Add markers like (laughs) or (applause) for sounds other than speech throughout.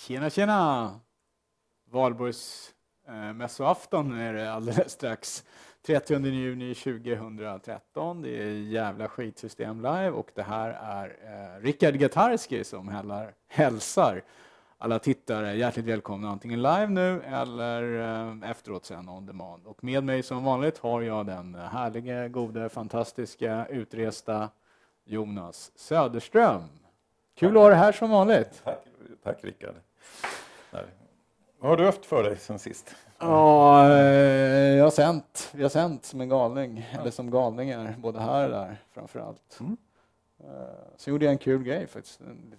Tjena, tjena! Valborgsmässoafton eh, är det alldeles strax. 30 juni 2013. Det är jävla skitsystem live och det här är eh, Rickard Gatarski som hällar, hälsar alla tittare hjärtligt välkomna antingen live nu eller eh, efteråt sen on demand. Och med mig som vanligt har jag den härliga, gode, fantastiska, utresta Jonas Söderström. Kul att ha dig här som vanligt. Tack, tack Rickard. Nej. Vad har du haft för dig sen sist? Ja, eh, jag har sänt. Vi har sänt som en galning, ja. eller som galningar, både här och där framför allt. Mm. Eh, så gjorde jag en kul grej faktiskt. En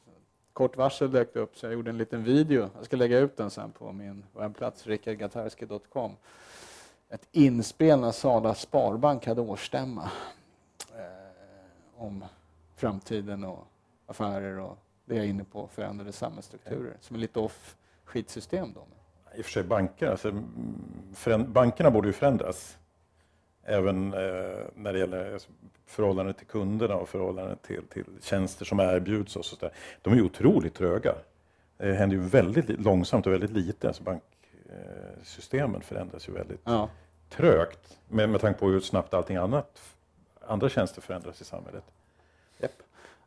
kort varsel dök upp så jag gjorde en liten video. Jag ska lägga ut den sen på min webbplats, rickardgatarski.com. Ett inspel när Sala Sparbank hade årsstämma eh, om framtiden och affärer och det jag är inne på, förändrade samhällsstrukturer som är lite off skitsystem då. I och för sig banker, alltså, bankerna borde ju förändras. Även eh, när det gäller alltså, förhållande till kunderna och förhållande till, till tjänster som erbjuds. Och så där. De är otroligt tröga. Det händer ju väldigt långsamt och väldigt lite. Alltså banksystemen förändras ju väldigt ja. trögt med, med tanke på hur snabbt allting annat, andra tjänster förändras i samhället.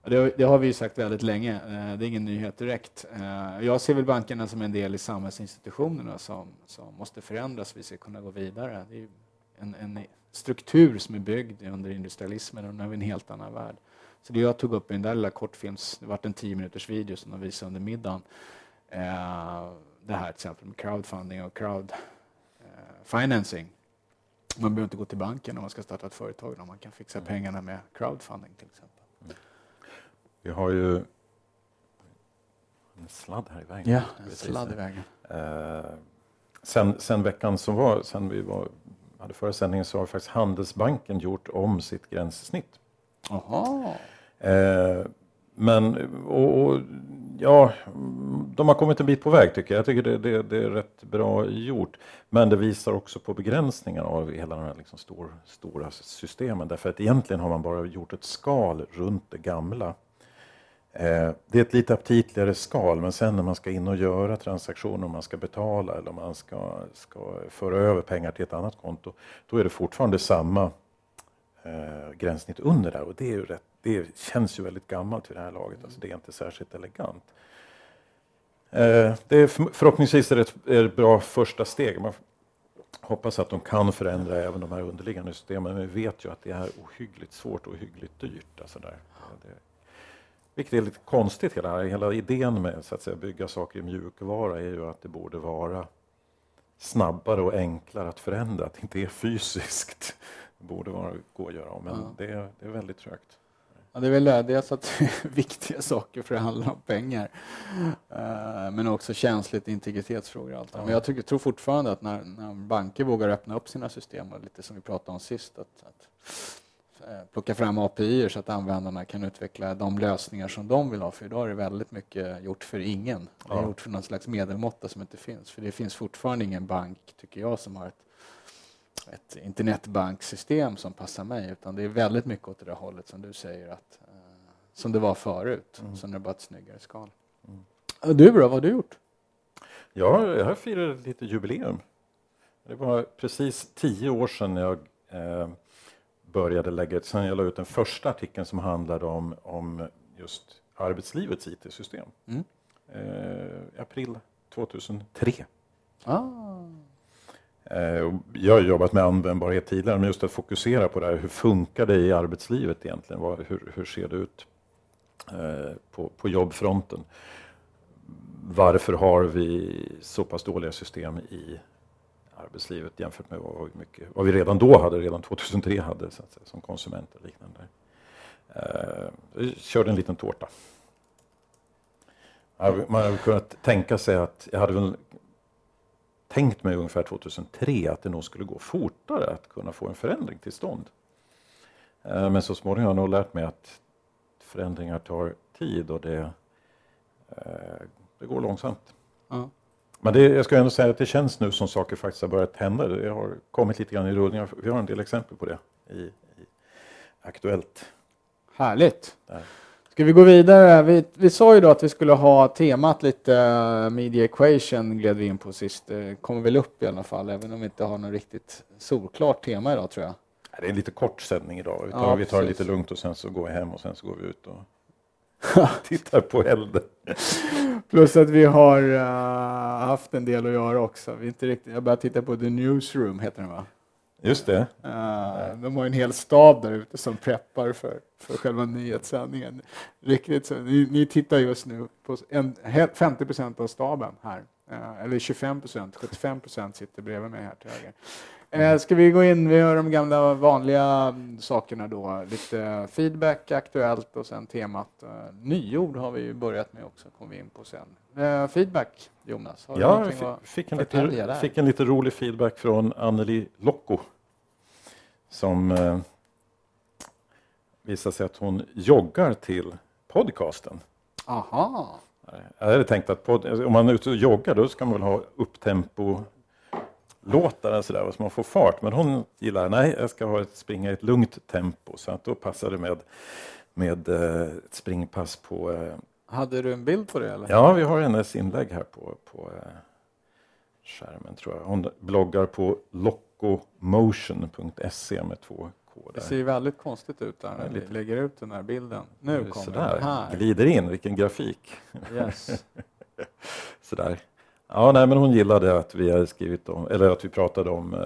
Det, det, har vi sagt väldigt länge. Eh, det är ingen nyhet direkt. Eh, jag ser väl bankerna som en del i samhällsinstitutionerna som, som måste förändras för vi ska kunna gå vidare. Det är en, en struktur som är byggd under industrialismen och nu har vi en helt annan värld. Så det jag tog upp i den där lilla kortfilms, det var en tio minuters video som de visade under middagen. Eh, det här till exempel med crowdfunding och crowd financing. Man behöver inte gå till banken om man ska starta ett företag, om man kan fixa mm. pengarna med crowdfunding till exempel. Vi har ju en sladd här i vägen. Ja, en sladd i vägen. Eh, sen, sen veckan som var, sen vi var, hade förra sändningen så har faktiskt Handelsbanken gjort om sitt gränssnitt. Aha. Eh, men, och, och, ja, de har kommit en bit på väg tycker jag. Jag tycker det, det, det, är rätt bra gjort. Men det visar också på begränsningar av hela de här liksom stor, stora systemen. Därför att egentligen har man bara gjort ett skal runt det gamla. Eh, det är ett lite aptitligare skal, men sen när man ska in och göra transaktioner, om man ska betala eller om man ska, ska föra över pengar till ett annat konto, då är det fortfarande samma eh, gränssnitt under där och det, är rätt, det känns ju väldigt gammalt vid det här laget, alltså det är inte särskilt elegant. Eh, det är förhoppningsvis är det ett, är ett bra första steg. Man hoppas att de kan förändra även de här underliggande systemen, men vi vet ju att det är ohyggligt svårt och ohyggligt dyrt. Alltså där. Det, vilket är lite konstigt, hela, hela idén med så att säga, bygga saker i mjukvara är ju att det borde vara snabbare och enklare att förändra, att det inte är fysiskt. (laughs) Det borde vara, gå att göra, men ja. det, är, det är väldigt trögt. Ja, det är väl dels att (laughs) viktiga saker för det handlar om pengar. Uh, men också känsligt integritetsfrågor. Och allt. Ja. Men jag tycker, tror fortfarande att när, när banker vågar öppna upp sina system, och lite som vi pratade om sist, att, att Eh, plocka fram API så att användarna kan utveckla de lösningar som de vill ha. För idag är det väldigt mycket gjort för ingen. Det är gjort för någon slags medelmåtta som inte finns. För det finns fortfarande ingen bank, tycker jag, som har ett, ett internetbanksystem som passar mig. Utan det är väldigt mycket åt det där hållet som du säger, att, eh, som det var förut. Mm. Sen är det bara ett snyggare skal. Mm. Du då, vad har du gjort? Ja, jag har firat lite jubileum. Det var precis tio år sedan jag eh, började lägga ut, sen jag la ut den första artikeln som handlade om, om just arbetslivets IT-system. Mm. Eh, april 2003. Ah. Eh, jag har jobbat med användbarhet tidigare, men just att fokusera på det här, hur funkar det i arbetslivet egentligen? Vad, hur, hur ser det ut eh, på, på jobbfronten? Varför har vi så pass dåliga system i arbetslivet jämfört med vad vi, mycket, vad vi redan då hade, redan 2003 hade så att säga, som konsumenter. Liknande. Eh, jag körde en liten tårta. Man hade kunnat tänka sig att jag hade väl tänkt mig ungefär 2003 att det nog skulle gå fortare att kunna få en förändring till stånd. Eh, men så småningom har jag nog lärt mig att förändringar tar tid och det, eh, det går långsamt. Mm. Men det, jag ska ändå säga att det känns nu som saker faktiskt har börjat hända. Det har kommit lite grann i rullning. Vi har en del exempel på det i, i Aktuellt. Härligt. Där. Ska vi gå vidare? Vi, vi sa ju då att vi skulle ha temat lite uh, Media Equation gled vi in på sist. Det kommer väl upp i alla fall, även om vi inte har något riktigt solklart tema idag tror jag. Det är en lite kort sändning idag. Vi tar, ja, vi tar det lite lugnt och sen så går vi hem och sen så går vi ut och (laughs) tittar på elden. Plus att vi har uh, haft en del att göra också. Vi inte riktigt, jag börjar titta på The Newsroom, heter den va? Just det. Uh, de har en hel stab där ute som preppar för, för själva nyhetssändningen. Riktigt så, ni, ni tittar just nu på en, 50 procent av staben här. Uh, eller 25 procent, 75 procent sitter bredvid mig här till höger. Eh, ska vi gå in, vi har de gamla vanliga sakerna då, lite feedback, aktuellt och sen temat. Eh, nyord har vi börjat med också, kommer vi in på sen. Eh, feedback, Jonas? Har ja, jag fick, en lite, fick en lite rolig feedback från Anneli Locko som eh, visar sig att hon joggar till podcasten. Aha. Jag hade tänkt att pod, om man är ute och joggar då ska man väl ha upptempo låtar sådär så man får fart. Men hon gillar, nej jag ska ha ett, springa i ett lugnt tempo. Så att då passar det med, med eh, ett springpass på... Eh, Hade du en bild på det? Eller? Ja, vi har hennes inlägg här på, på eh, skärmen tror jag. Hon bloggar på locomotion.se med två koder. Det ser väldigt konstigt ut där när vi lägger ut den här bilden. Nu kommer den här. Glider in, vilken grafik. Yes. (laughs) sådär. Ja, nej, men hon gillade att vi hade skrivit om, eller att vi pratade om eh,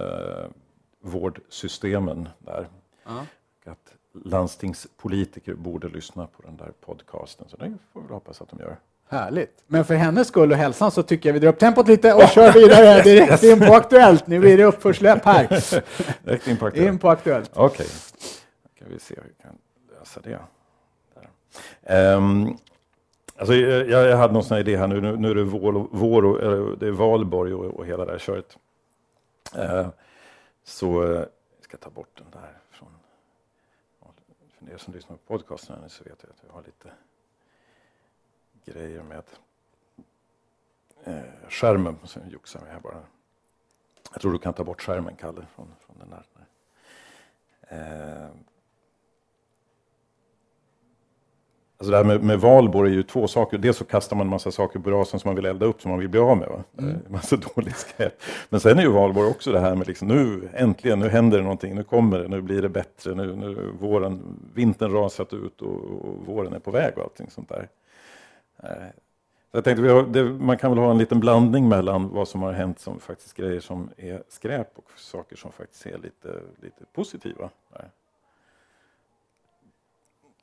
vårdsystemen där. Ja. Att landstingspolitiker borde lyssna på den där podcasten. Så det får vi hoppas att de gör. Härligt. Men för hennes skull och hälsan så tycker jag vi drar upp tempot lite och kör vidare direkt in på Aktuellt. Nu blir det uppförsläpp här. (laughs) direkt in på Aktuellt. In på Aktuellt. Okej. Okay. Då kan vi se hur vi kan lösa det. Um, Alltså, eh, jag, jag hade någon sån idé här nu, nu, nu är det, vår, vår och, det är valborg och, och hela det här köret. Eh, så eh, jag ska ta bort den där från... För er som lyssnar på podcasten så vet jag att vi har lite grejer med eh, skärmen. Så joxar vi här bara. Jag tror du kan ta bort skärmen, Kalle, från, från den där. Eh, Alltså det här med, med valborg är ju två saker. Dels så kastar man en massa saker på brasan som man vill elda upp, som man vill bli av med. Va? Mm. Massa (laughs) dåligt skräp. Men sen är ju valborg också det här med liksom, nu äntligen, nu händer det någonting, nu kommer det, nu blir det bättre, nu, nu våren, vintern rasat ut och, och våren är på väg och allting sånt där. Eh, så jag tänkte, har, man kan väl ha en liten blandning mellan vad som har hänt som faktiskt grejer som är skräp och saker som faktiskt är lite, lite positiva.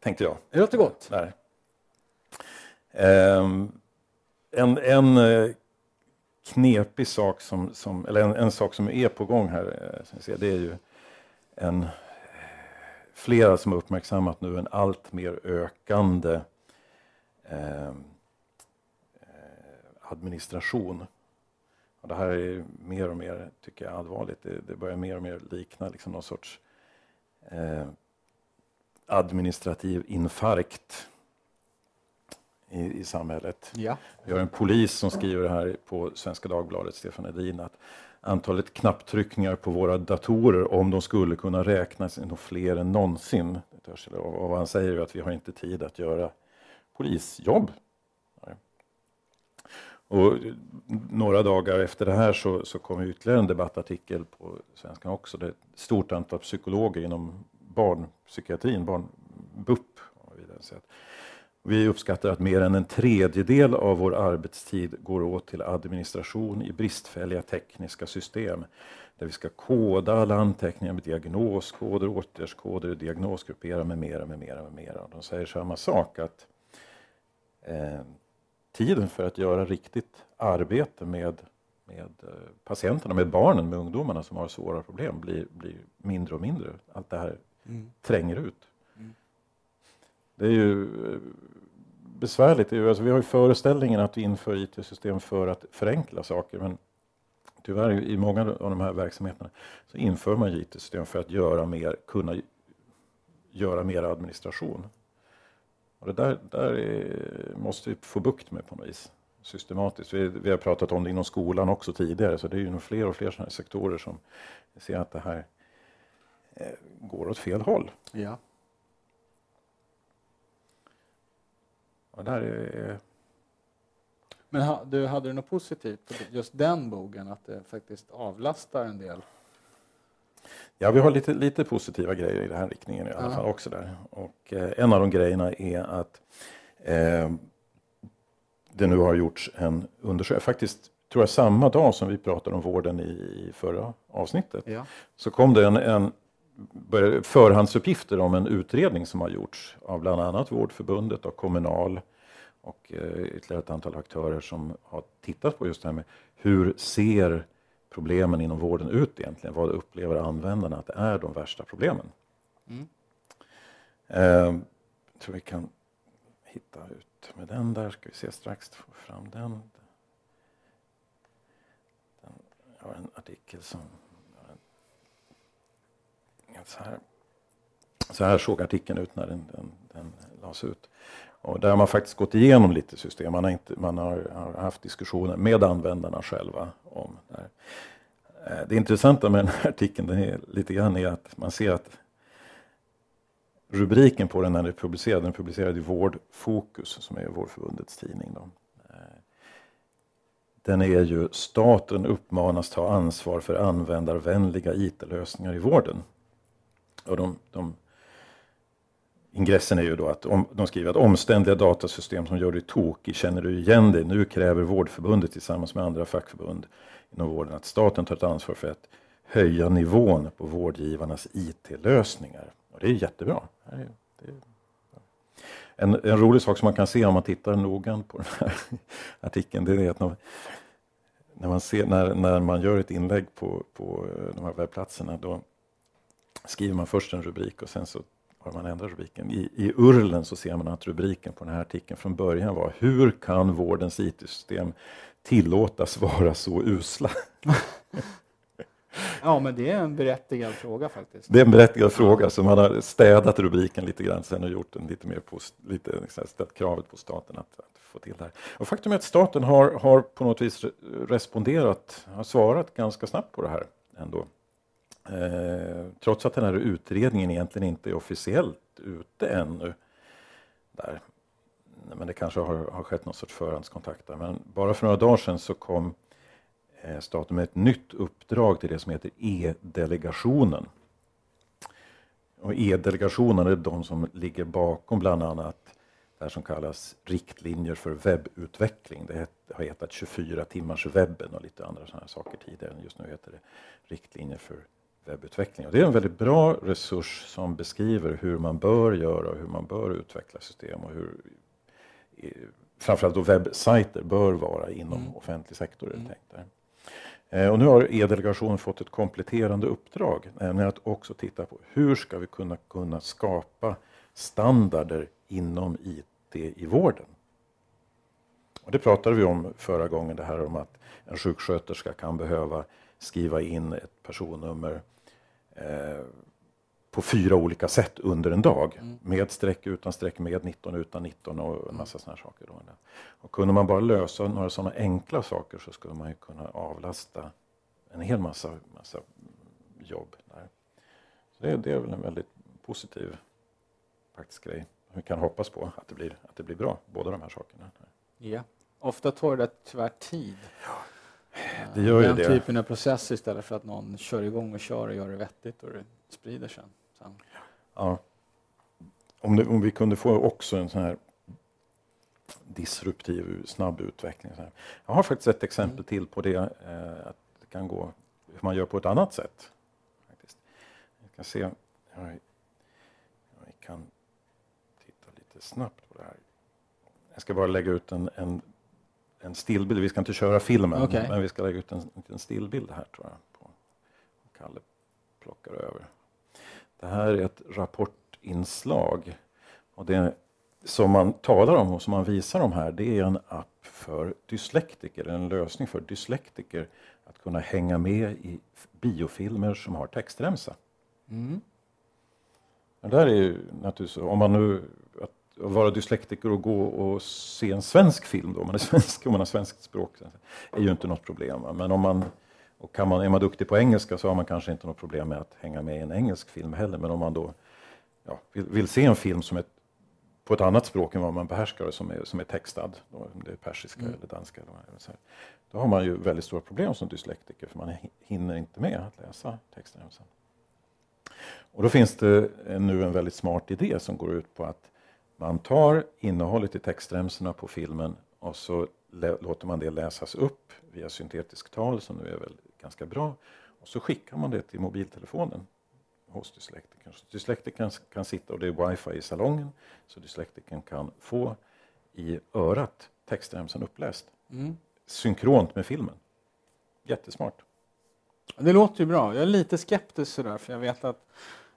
Tänkte jag. Det låter gott. Där. Um, en, en uh, knepig sak som, som eller en, en, sak som är på gång här, uh, ser, det är ju en flera som har uppmärksammat nu en allt mer ökande uh, administration. Och det här är mer och mer, tycker jag, allvarligt. Det, det börjar mer och mer likna liksom någon sorts eh, administrativ infarkt i, i samhället. Ja. Vi har en polis som skriver här på Svenska Dagbladet, Stefan Edin, att antalet knapptryckningar på våra datorer, om de skulle kunna räknas, är nog fler än någonsin. Och vad han säger är att vi har inte tid att göra polisjobb. Och några dagar efter det här så, så kom ytterligare en debattartikel på Svenskan också. Det är ett stort antal psykologer inom barnpsykiatrin, barn, BUP. Vi uppskattar att mer än en tredjedel av vår arbetstid går åt till administration i bristfälliga tekniska system där vi ska koda alla anteckningar med diagnoskoder, åtgärdskoder, diagnosgruppera med mera, med mera, med mera. De säger samma sak att eh, tiden för att göra riktigt arbete med med eh, patienterna, med barnen, med ungdomarna som har svåra problem blir, blir mindre och mindre. Allt det här mm. tränger ut. Mm. Det är ju eh, besvärligt. Alltså vi har ju föreställningen att vi inför IT-system för att förenkla saker men tyvärr i många av de här verksamheterna så inför man IT-system för att göra mer, kunna göra mer administration. Och det där, där är, måste vi få bukt med på något vis systematiskt. Vi, vi, har pratat om det inom skolan också tidigare så det är ju nog fler och fler sådana sektorer som ser att det här går åt fel håll. Ja. Och där är, Men ha, du, hade du något positivt just den boken, att det faktiskt avlastar en del? Ja, vi har lite, lite positiva grejer i den här riktningen i alla Ja. fall också där. Och eh, en av de grejerna är att eh, det nu har gjorts en undersökning, faktiskt tror jag samma dag som vi pratade om vården i, i förra avsnittet, Ja. så kom det en, en förhandsuppgifter om en utredning som har gjorts av bland annat Vårdförbundet och Kommunal och eh, ytterligare ett antal aktörer som har tittat på just det här med hur ser problemen inom vården ut egentligen? Vad upplever användarna att det är de värsta problemen? Mm. Eh, jag tror vi kan hitta ut med den där. Ska vi se strax få fram den. den jag har en artikel som... Så här, så här såg artikeln ut när den, den, den lades ut. Och där har man faktiskt gått igenom lite system. Man har, inte, man har, har haft diskussioner med användarna själva om det här. Eh, det intressanta med den här artikeln den är lite grann är att man ser att rubriken på den när den är publicerad, den är publicerad i Vårdfokus som är Vårdförbundets tidning. Då. Eh, den är ju staten uppmanas ta ansvar för användarvänliga IT-lösningar i vården. Och de, de, ingressen är ju då att om, de skriver att omständliga datasystem som gör dig tokig känner du igen dig. Nu kräver Vårdförbundet tillsammans med andra fackförbund inom vården att staten tar ett ansvar för att höja nivån på vårdgivarnas IT-lösningar. Och det är jättebra. En, en rolig sak som man kan se om man tittar noggrant på den här (laughs) artikeln, det är att när, när, man, ser, när, när man gör ett inlägg på, på eh, de här webbplatserna, då skriver man först en rubrik och sen så har man ändrat rubriken. I, I urlen så ser man att rubriken på den här artikeln från början var Hur kan vårdens IT-system tillåtas vara så usla? (laughs) ja, men det är en berättigad fråga faktiskt. Det är en berättigad fråga, så man har städat rubriken lite grann sen och gjort den lite mer på, lite, här, ställt kravet på staten att, att få till det här. Och faktum är att staten har, har på något vis re- responderat, har svarat ganska snabbt på det här ändå. Eh, trots att den här utredningen egentligen inte är officiellt ute ännu. Där. Men det kanske har, har skett någon sorts förhandskontakt där. Men bara för några dagar sedan så kom eh, staten med ett nytt uppdrag till det som heter E-delegationen. Och E-delegationen är de som ligger bakom bland annat det här som kallas riktlinjer för webbutveckling. Det har hetat 24 timmars webben och lite andra sådana saker tidigare. Just nu heter det riktlinjer för webbutveckling. Och det är en väldigt bra resurs som beskriver hur man bör göra och hur man bör utveckla system och hur framförallt då webbsajter bör vara inom Mm. offentlig sektor. Mm. tänkt. Eh, Och nu har E-delegationen fått ett kompletterande uppdrag, nämligen att också titta på hur ska vi kunna, kunna skapa standarder inom IT i vården. Och det pratade vi om förra gången, det här om att en sjuksköterska kan behöva skriva in ett personnummer eh, på fyra olika sätt under en dag. Mm. Med streck, utan streck, med 19, utan 19 och en massa sådana saker. Då. Och kunde man bara lösa några sådana enkla saker så skulle man ju kunna avlasta en hel massa, massa jobb. Där. Så det, det är väl en väldigt positiv praktisk grej. Vi kan hoppas på att det blir, att det blir bra, båda de här sakerna. Ja. Ofta tar det tyvärr tid. Det gör ju Den det. typen av process istället för att någon kör igång och kör och gör det vettigt och det sprider sen. sen. Ja. Om, det, om vi kunde få också en sån här disruptiv, snabb utveckling. Jag har faktiskt ett exempel till på det, eh, att det kan gå hur man gör på ett annat sätt. Faktiskt. Vi kan se, ja, vi kan titta lite snabbt på det här. Jag ska bara lägga ut en, en, en stillbild, vi ska inte köra filmen, Okej. men vi ska lägga ut en, en stillbild här tror jag. På, Kalle plockar över. Det här är ett rapportinslag. Och det som man talar om och som man visar om här, det är en app för dyslektiker, en lösning för dyslektiker att kunna hänga med i biofilmer som har textremsa. Mm. Det där är ju naturligtvis, om man nu att vara dyslektiker och gå och se en svensk film då, man är (laughs) svensk, om man har svenskt språk, är ju inte något problem. va. Men om man, och kan man, är man duktig på engelska så har man kanske inte något problem med att hänga med i en engelsk film heller. Men om man då ja, vill, vill se en film som är på ett annat språk än vad man behärskar som är, som är textad, då, om det är persiska Mm. eller danska. Eller. Så här. Då har man ju väldigt stora problem som dyslektiker för man hi- hinner inte med att läsa textremsan. Och då finns det eh, nu en väldigt smart idé som går ut på att man tar innehållet i textremsorna på filmen och så låter man det läsas upp via syntetisk tal som nu är väl ganska bra. Och så skickar man det till mobiltelefonen hos dyslektikern. Så dyslektikern kan sitta och det är wifi i salongen så dyslektikern kan få i örat textremsan uppläst Mm. synkront med filmen. Jättesmart. Det låter ju bra. Jag är lite skeptisk sådär, för jag vet att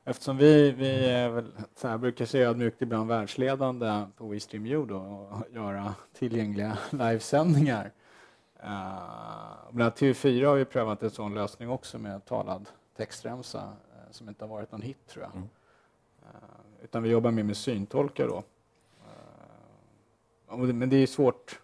eftersom vi, vi är väl, så här, brukar säga ödmjukt ibland världsledande på WeStreamU då, och göra tillgängliga (laughs) livesändningar. Uh, bland annat TV4 har ju prövat en sån lösning också med talad textremsa eh, som inte har varit någon hit tror jag. Mm. Eh, utan vi jobbar mer med syntolkar då. Det- men det är svårt.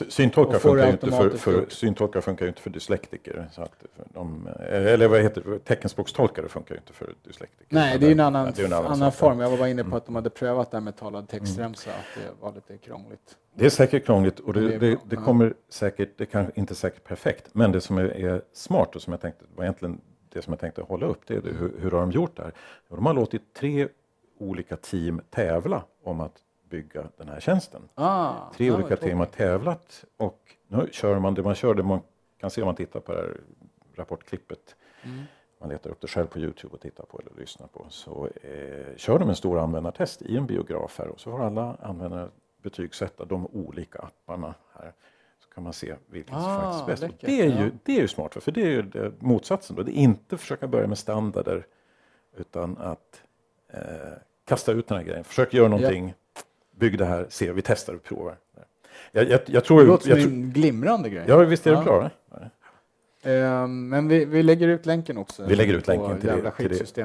Alltså, syntolkar, funkar inte för, för, upp. syntolkar funkar ju inte för dyslektiker. Så att de, eller vad heter det, teckenspråkstolkare funkar ju inte för dyslektiker. Nej, det är ju en annan, en annan, annan form. Jag var bara inne på att de hade prövat det här med talad textremsa, att det var lite krångligt. Det är säkert krångligt och Det det, det, kommer säkert, det kan inte säkert perfekt, men det som är, är smart och som jag tänkte var egentligen det som jag tänkte hålla upp, det är det, hur, hur har de gjort det här? De har låtit tre olika team tävla om att bygga den här tjänsten. Ah, Tre ja, olika team har tävlat och nu kör man det man kör, det man kan se om man tittar på det här rapportklippet. Mm. Man letar upp det själv på Youtube och tittar på eller lyssnar på. Så eh, kör de en stor användartest i en biograf här och så får alla användare betygsätta de olika apparna här. Så kan man se vilken som Ah, faktiskt bäst. Läckert, det, är ju, ja. det är ju smart, för det är ju det, motsatsen. Då. Det är inte försöka börja med standarder utan att eh, kasta ut den här grejen. Försök göra någonting, bygg det här, se, vi testar och provar. Jag, jag, jag tror... Det låter jag som en glimrande grej. ja, visst är Ja. bra? det? Eh, men vi, vi lägger ut länken också. Vi lägger ut länken till det- så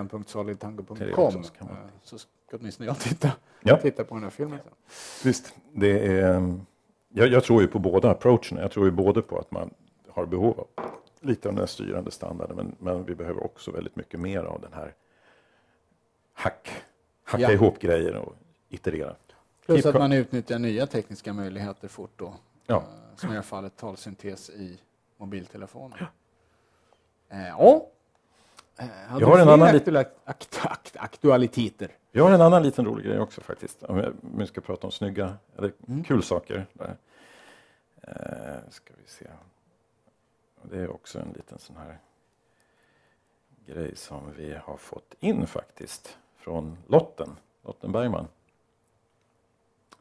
Eh, så ska åtminstone jag titta, Ja. titta på den här filmen sen. Visst, det är, ehm, jag, jag tror ju på båda approacherna. Jag tror ju både på att man har behov av lite av den här styrande standarden, men, men vi behöver också väldigt mycket mer av den här hack, hacka Ja. ihop grejer och iterera. Plus att man utnyttjar nya tekniska möjligheter fort då. Ja. Eh, som i fallet talsyntes i mobiltelefonen. Eh, ja. Eh, Jag har en annan aktuella- akt, akt, aktualiteter? Vi har en annan liten rolig grej också faktiskt. Om jag- vi ska prata om snygga, eller Mm. kul saker. Där. Eh, ska vi se. Det är också en liten sån här grej som vi har fått in faktiskt från Lotten, Lotten Bergman.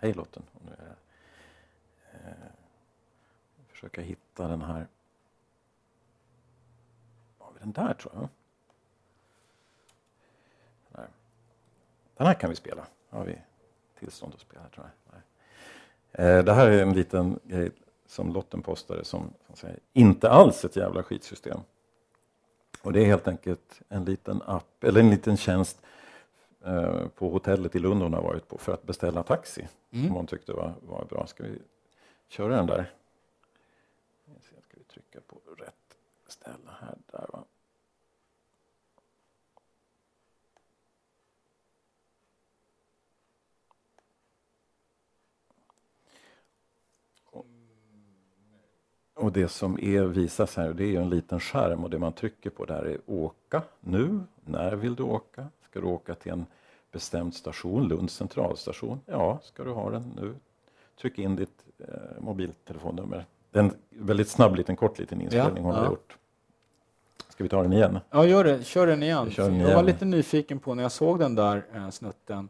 Hej Lotten. Och Nu är jag, eh, försöka hitta den här. Har vi den där tror jag? Där. Den här kan vi spela. Har vi tillstånd att spela tror jag. Nej. Eh, Det här är en liten grej som Lotten postade som, som säger, inte alls ett jävla skitsystem. Och det är helt enkelt en liten app, eller en liten tjänst eh, på hotellet i Lund hon har varit på för att beställa taxi. Mm. Som hon tyckte var, var bra. Ska vi köra den där? Ska vi trycka på rätt ställe här. Där va. Och det som är visas här, det är en liten skärm och det man trycker på där är åka nu. När vill du åka? Ska du åka till en bestämd station, Lunds centralstation? Ja, ska du ha den nu? Tryck in ditt eh, mobiltelefonnummer. Det är en väldigt snabb liten kort liten inspelning hon ja. har gjort. Ska vi ta den igen? Ja, gör det. Kör den igen. Kör den Jag var igen. lite nyfiken på när jag såg den där eh, snutten.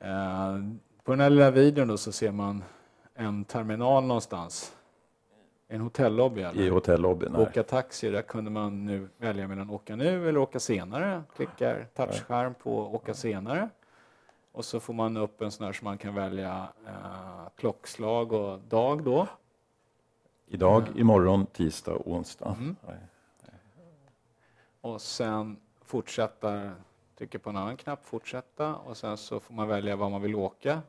Eh, på den här lilla videon då så ser man en terminal någonstans. En hotellobby eller? I hotellobbyn. Åka taxi, där kunde man nu välja mellan åka nu eller åka senare. Klickar touchskärm på åka senare. Och så får man upp en sån här som man kan välja eh, klockslag och dag då. Idag, imorgon, tisdag och onsdag. Mm. Och sen fortsätta, trycka på en annan knapp, fortsätta och sen så får man välja var man vill åka.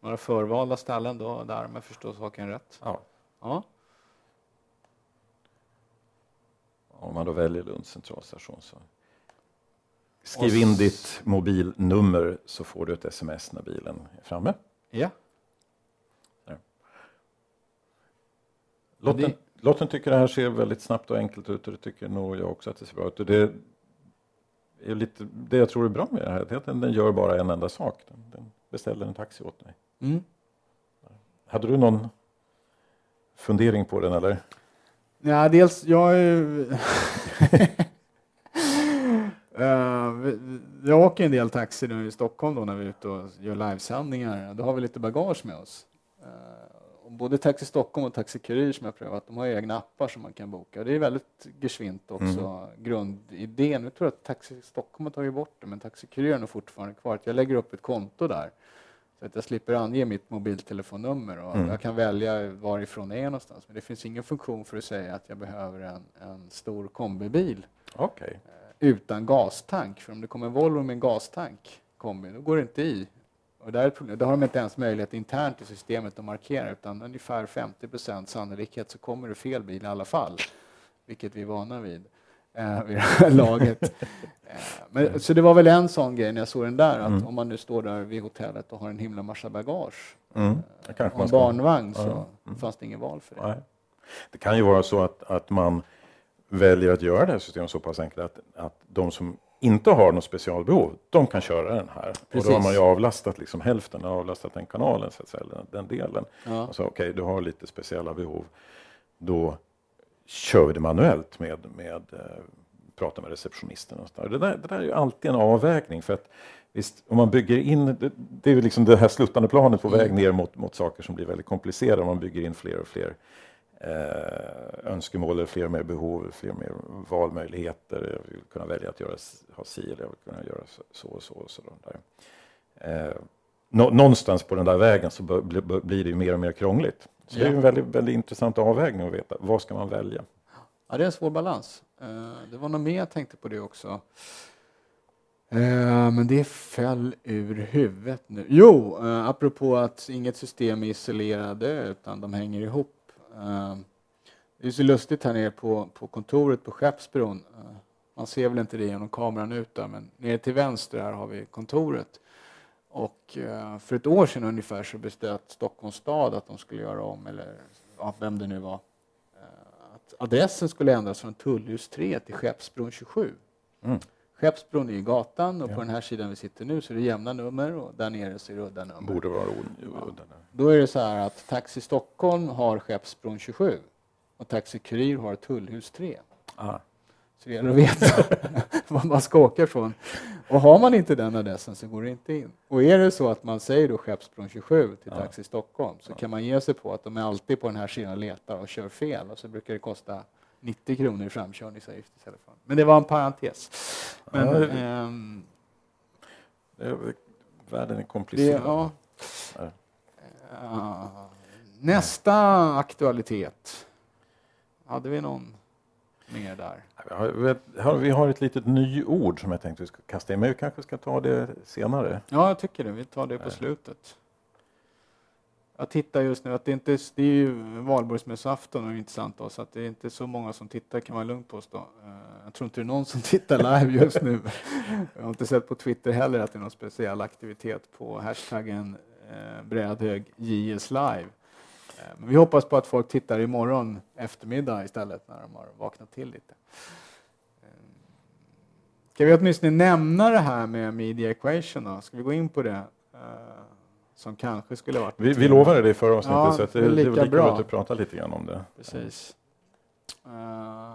Några förvalda ställen då, där jag förstår saken rätt. Ja. Ja. Om man då väljer Lunds centralstation så skriv in ditt mobilnummer så får du ett sms när bilen är framme. Ja. Lotten, det- Lotten tycker det här ser väldigt snabbt och enkelt ut och det tycker nog jag också att det ser bra ut. Och det, är lite, det jag tror är bra med det här är att den, den gör bara en enda sak. Den, den beställer en taxi åt dig. Mm. Hade du någon fundering på den eller? Ja, dels, jag är ju... (laughs) Vi- jag åker en del taxi nu i Stockholm då när vi är ute och gör livesändningar. Då har vi lite bagage med oss. Och både Taxi Stockholm och Taxi Kurir som jag prövat, de har egna appar som man kan boka. Det är väldigt geschwint också, grundidén. Nu tror jag att Taxi Stockholm har tagit bort det, men Taxi Kurir är nog fortfarande kvar. Jag lägger upp ett konto där. Så att jag slipper ange mitt mobiltelefonnummer och Mm. jag kan välja varifrån jag är någonstans. Men det finns ingen funktion för att säga att jag behöver en, en stor kombibil Okej. eh, utan gastank. För om det kommer en Volvo med en gastank, kombi, då går det inte i. Och där är ett problem. Då har de inte ens möjlighet internt i systemet att markera utan ungefär 50 procent sannolikhet så kommer det fel bil i alla fall. Vilket vi är vana vid eh, vid det (laughs) här laget. Eh, Men, så det var väl en sån grej när jag såg den där att Mm. om man nu står där vid hotellet och har en himla massa bagage Mm. Kanske och en barnvagn så Ja. Mm. fanns det ingen val för det. Nej. Det kan ju vara så att, att man väljer att göra det här systemet så pass enkelt att, att de som inte har något specialbehov, de kan köra den här. Och då har Precis. man ju avlastat liksom hälften, avlastat den kanalen, så att säga, den, delen. Ja. Och så okej, du har lite speciella behov. Då kör vi det manuellt med, med eh, prata med receptionisten. Och så där. Det, där, det där är ju alltid en avvägning. För att visst, om man bygger in, det, det är ju liksom det här sluttande planet på väg Mm. ner mot, mot saker som blir väldigt komplicerade. Om man bygger in fler och fler eh, önskemål, fler och mer behov, fler och mer valmöjligheter. Jag vill kunna välja att göra, ha si eller jag vill kunna göra så- så och så. Och så där. Eh, nå, någonstans på den där vägen så bör- blir det ju mer och mer krångligt. Så det är Ja. en väldigt, väldigt intressant avvägning att veta. Vad ska man välja? Ja, det är en svår balans. Eh, Det var nog mer jag tänkte på det också. Eh, Men det föll ur huvudet nu. Jo, eh, apropå att inget system är isolerade utan de hänger ihop. Det är så lustigt här nere på, på kontoret på Skeppsbron. Man ser väl inte det genom kameran ut där, men nere till vänster här har vi kontoret. Och eh, för ett år sedan ungefär så beslöt Stockholms stad att de skulle göra om, eller ja, vem det nu var, eh, att adressen skulle ändras från Tullhus 3 till Skeppsbron 27. Mm. Skeppsbron är ju gatan och Ja. på den här sidan vi sitter nu så är det jämna nummer och där nere så är det udda nummer. Borde vara udda där. Då är det så här att Taxi Stockholm har Skeppsbron 27 och Taxi Kurir har Tullhus 3. Ah. Så det gäller att veta (laughs) var man ska åka ifrån. Och har man inte den adressen så går det inte in. Och är det så att man säger då Skeppsbron 27 till Ja. Taxi Stockholm så kan man ge sig på att de är alltid på den här sidan och letar och kör fel och så brukar det kosta 90 kronor i framkörningsavgift istället för. Men det var en parentes. Men, Ja, det- ehm, Det är, världen är det, komplicerad. ja. Ja. Ja, nästa aktualitet. Hade vi någon mer där? Vi har, vi har- ett litet nyord som jag tänkte vi ska kasta in, men vi kanske ska ta det senare. Ja, jag tycker det. Vi tar det på slutet. Jag tittar just nu att det inte det är ju valborgsmässoafton och intressant då, så att det är inte så många som tittar kan man lugnt påstå. Eh, Jag tror inte det är någon som (laughs) tittar live just nu. (laughs) Jag har inte sett på Twitter heller att det är någon speciell aktivitet på hashtaggen eh, brädhög JS live. Eh, vi hoppas på att folk tittar imorgon eftermiddag istället när de har vaknat till lite. Eh, Ska vi åtminstone nämna det här med media equation då? Ska vi gå in på det? eh, som kanske skulle varit Vi, vi lovade det i förra avsnittet Ja, så att det, det lika väl lika bra. bra att du pratar lite grann om det. Precis. Eh,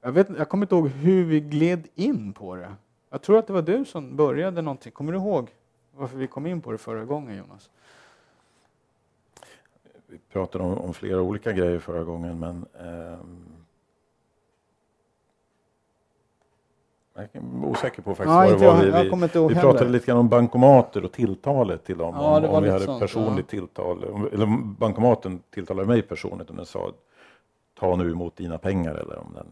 jag, vet, jag kommer inte ihåg hur vi gled in på det. Jag tror att det var du som började någonting. Kommer du ihåg varför vi kom in på det förra gången Jonas? Vi pratade om, om flera olika grejer förra gången men ehm, jag är osäker på faktiskt Ja, vad det var. Vi, vi, vi heller. pratade lite grann om bankomater och tilltalet till dem. Ja, om om vi hade sånt, personligt tilltal. Om, eller om bankomaten tilltalade mig personligt om den sa ta nu emot dina pengar eller om den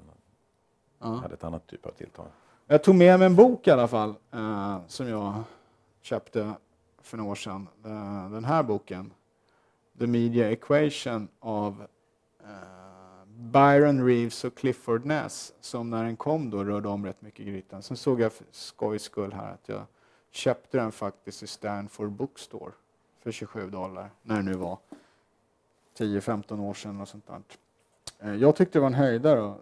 Ja. hade ett annat typ av tilltal. Jag tog med mig en bok i alla fall eh, som jag köpte för några år sedan. Eh, den här boken, The Media Equation av eh, Byron Reeves och Clifford Ness som när den kom då rörde om rätt mycket i grytan. Sen såg jag för skojs skull här att jag köpte den faktiskt i Stanford Bookstore för 27 dollar, när det nu var 10-15 år sedan. Och sånt där. Eh, jag tyckte det var en höjdare. Jag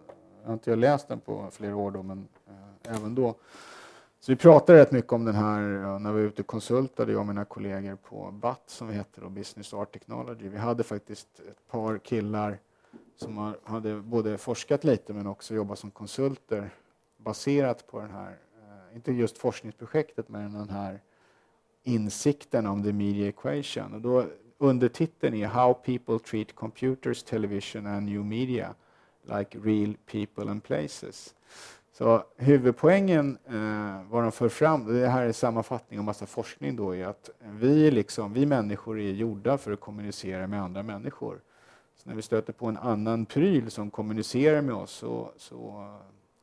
har inte läst den på flera år då, men eh, även då. Så vi pratade rätt mycket om den här när vi var ute och konsultade, jag och mina kollegor på BAT som vi heter, då, Business Art Technology. Vi hade faktiskt ett par killar som hade både forskat lite men också jobbat som konsulter baserat på den här, eh, inte just forskningsprojektet, men den här insikten om the media equation. Och då, undertiteln är How people treat computers, television and new media like real people and places. Så huvudpoängen, eh, vad de för fram, det här är sammanfattning av massa forskning då, är att vi, liksom, vi människor är gjorda för att kommunicera med andra människor. Så när vi stöter på en annan pryl som kommunicerar med oss så, så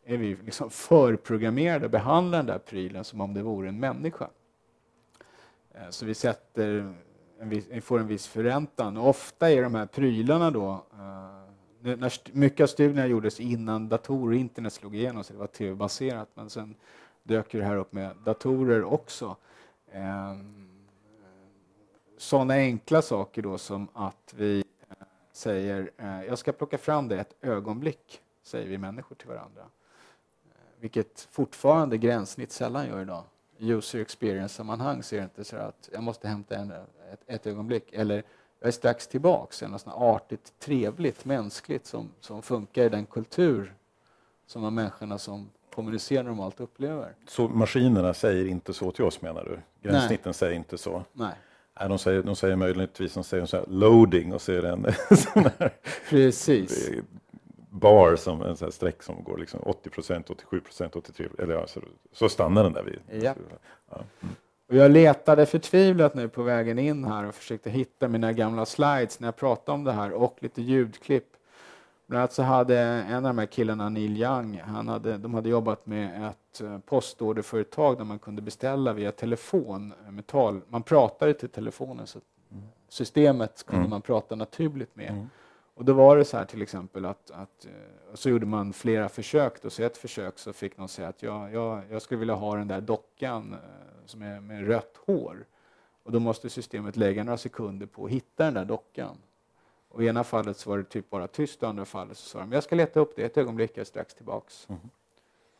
är vi liksom förprogrammerade att behandla den där prylen som om det vore en människa. Eh, så vi sätter en viss, får en viss förräntan. Och ofta är de här prylarna då eh, när mycket av studierna gjordes innan datorer och internet slog igenom, så det var tv-baserat, men sen dök det här upp med datorer också. Eh, sådana enkla saker då som att vi eh, säger, eh, jag ska plocka fram det ett ögonblick, säger vi människor till varandra. Eh, vilket fortfarande gränssnitt sällan gör idag. I user experience-sammanhang ser är det inte så att jag måste hämta en, ett, ett ögonblick, eller jag är strax tillbaks, något sånt artigt, trevligt, mänskligt som, som funkar i den kultur som de människorna som kommunicerar normalt upplever. Så maskinerna säger inte så till oss menar du? Gränssnitten Nej. säger inte så? Nej. Nej, de säger, de säger möjligtvis de säger så här, loading och så är det en (laughs) sån här Precis. bar som en sån streck som går liksom 80 procent, 87 procent, 83 eller ja, så, så stannar den där vid. Ja. ja. Mm. Och jag letade förtvivlat nu på vägen in här och försökte hitta mina gamla slides när jag pratade om det här och lite ljudklipp. Bland annat så hade en av de här killarna, Neil Young, han hade, de hade jobbat med ett eh, postorderföretag där man kunde beställa via telefon. Eh, Metall. Man pratade till telefonen så systemet kunde mm. man prata naturligt med. Mm. Och då var det så här till exempel att, att eh, så gjorde man flera försök. Då, så ett försök så fick någon säga att jag, jag, jag skulle vilja ha den där dockan som är med rött hår. Och då måste systemet lägga några sekunder på att hitta den där dockan. Och I ena fallet så var det typ bara tyst, och i andra fallet så sa de jag ska leta upp det ett ögonblick, jag är strax tillbaks. Mm.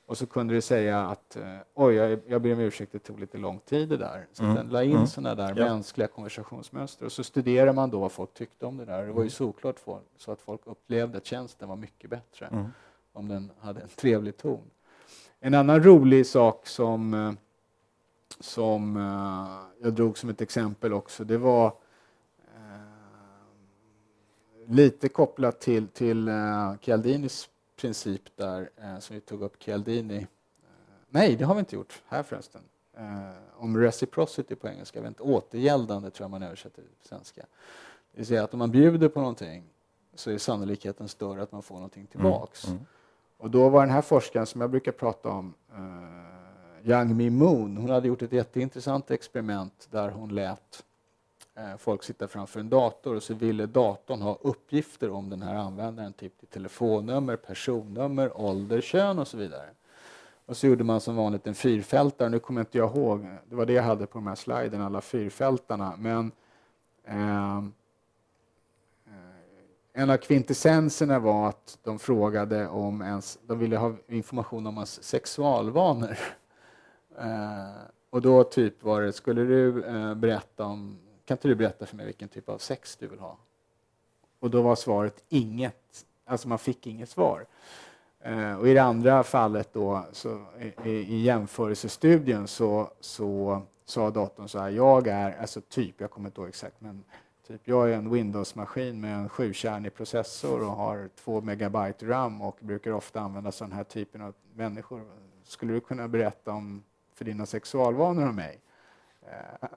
Och så kunde det säga att eh, oj, jag, jag ber om ursäkt, det tog lite lång tid det där. Så mm. den la in mm. sådana där ja. mänskliga konversationsmönster. Och så studerar man då vad folk tyckte om det där. Det var ju mm. såklart så att folk upplevde att tjänsten var mycket bättre mm. om den hade en trevlig ton. En annan rolig sak som eh, som uh, jag drog som ett exempel också, det var uh, lite kopplat till, till uh, Chialdinis princip där, som vi tog upp Chialdini. nej, det har vi inte gjort här förresten. om reciprocity på engelska, vet inte, återgäldande tror jag man översätter det till svenska. Det vill säga att om man bjuder på någonting så är sannolikheten större att man får någonting tillbaks. Mm. Mm. Och då var den här forskaren som jag brukar prata om Young Mi Moon. Hon hade gjort ett jätteintressant experiment där hon lät eh, folk sitta framför en dator och så ville datorn ha uppgifter om den här användaren, typ till telefonnummer, personnummer, ålder, kön och så vidare. Och så gjorde man som vanligt en fyrfältare, nu kommer inte jag ihåg, det var det jag hade på de här sliden, alla fyrfältarna, men eh, eh en av kvintessenserna var att de frågade om ens, de ville ha information om ens sexualvanor. Eh, och då typ var det, skulle du eh, berätta om, kan inte du berätta för mig vilken typ av sex du vill ha? Och då var svaret inget, alltså man fick inget svar. Eh, och i det andra fallet då, så, i, i jämförelsestudien så, så sa datorn så här, jag är, alltså typ, jag kommer inte ihåg exakt, men typ jag är en Windows-maskin med en sjukärnig processor och har två megabyte RAM och brukar ofta använda av den här typen av människor. Skulle du kunna berätta om för dina sexualvanor av mig. Eh,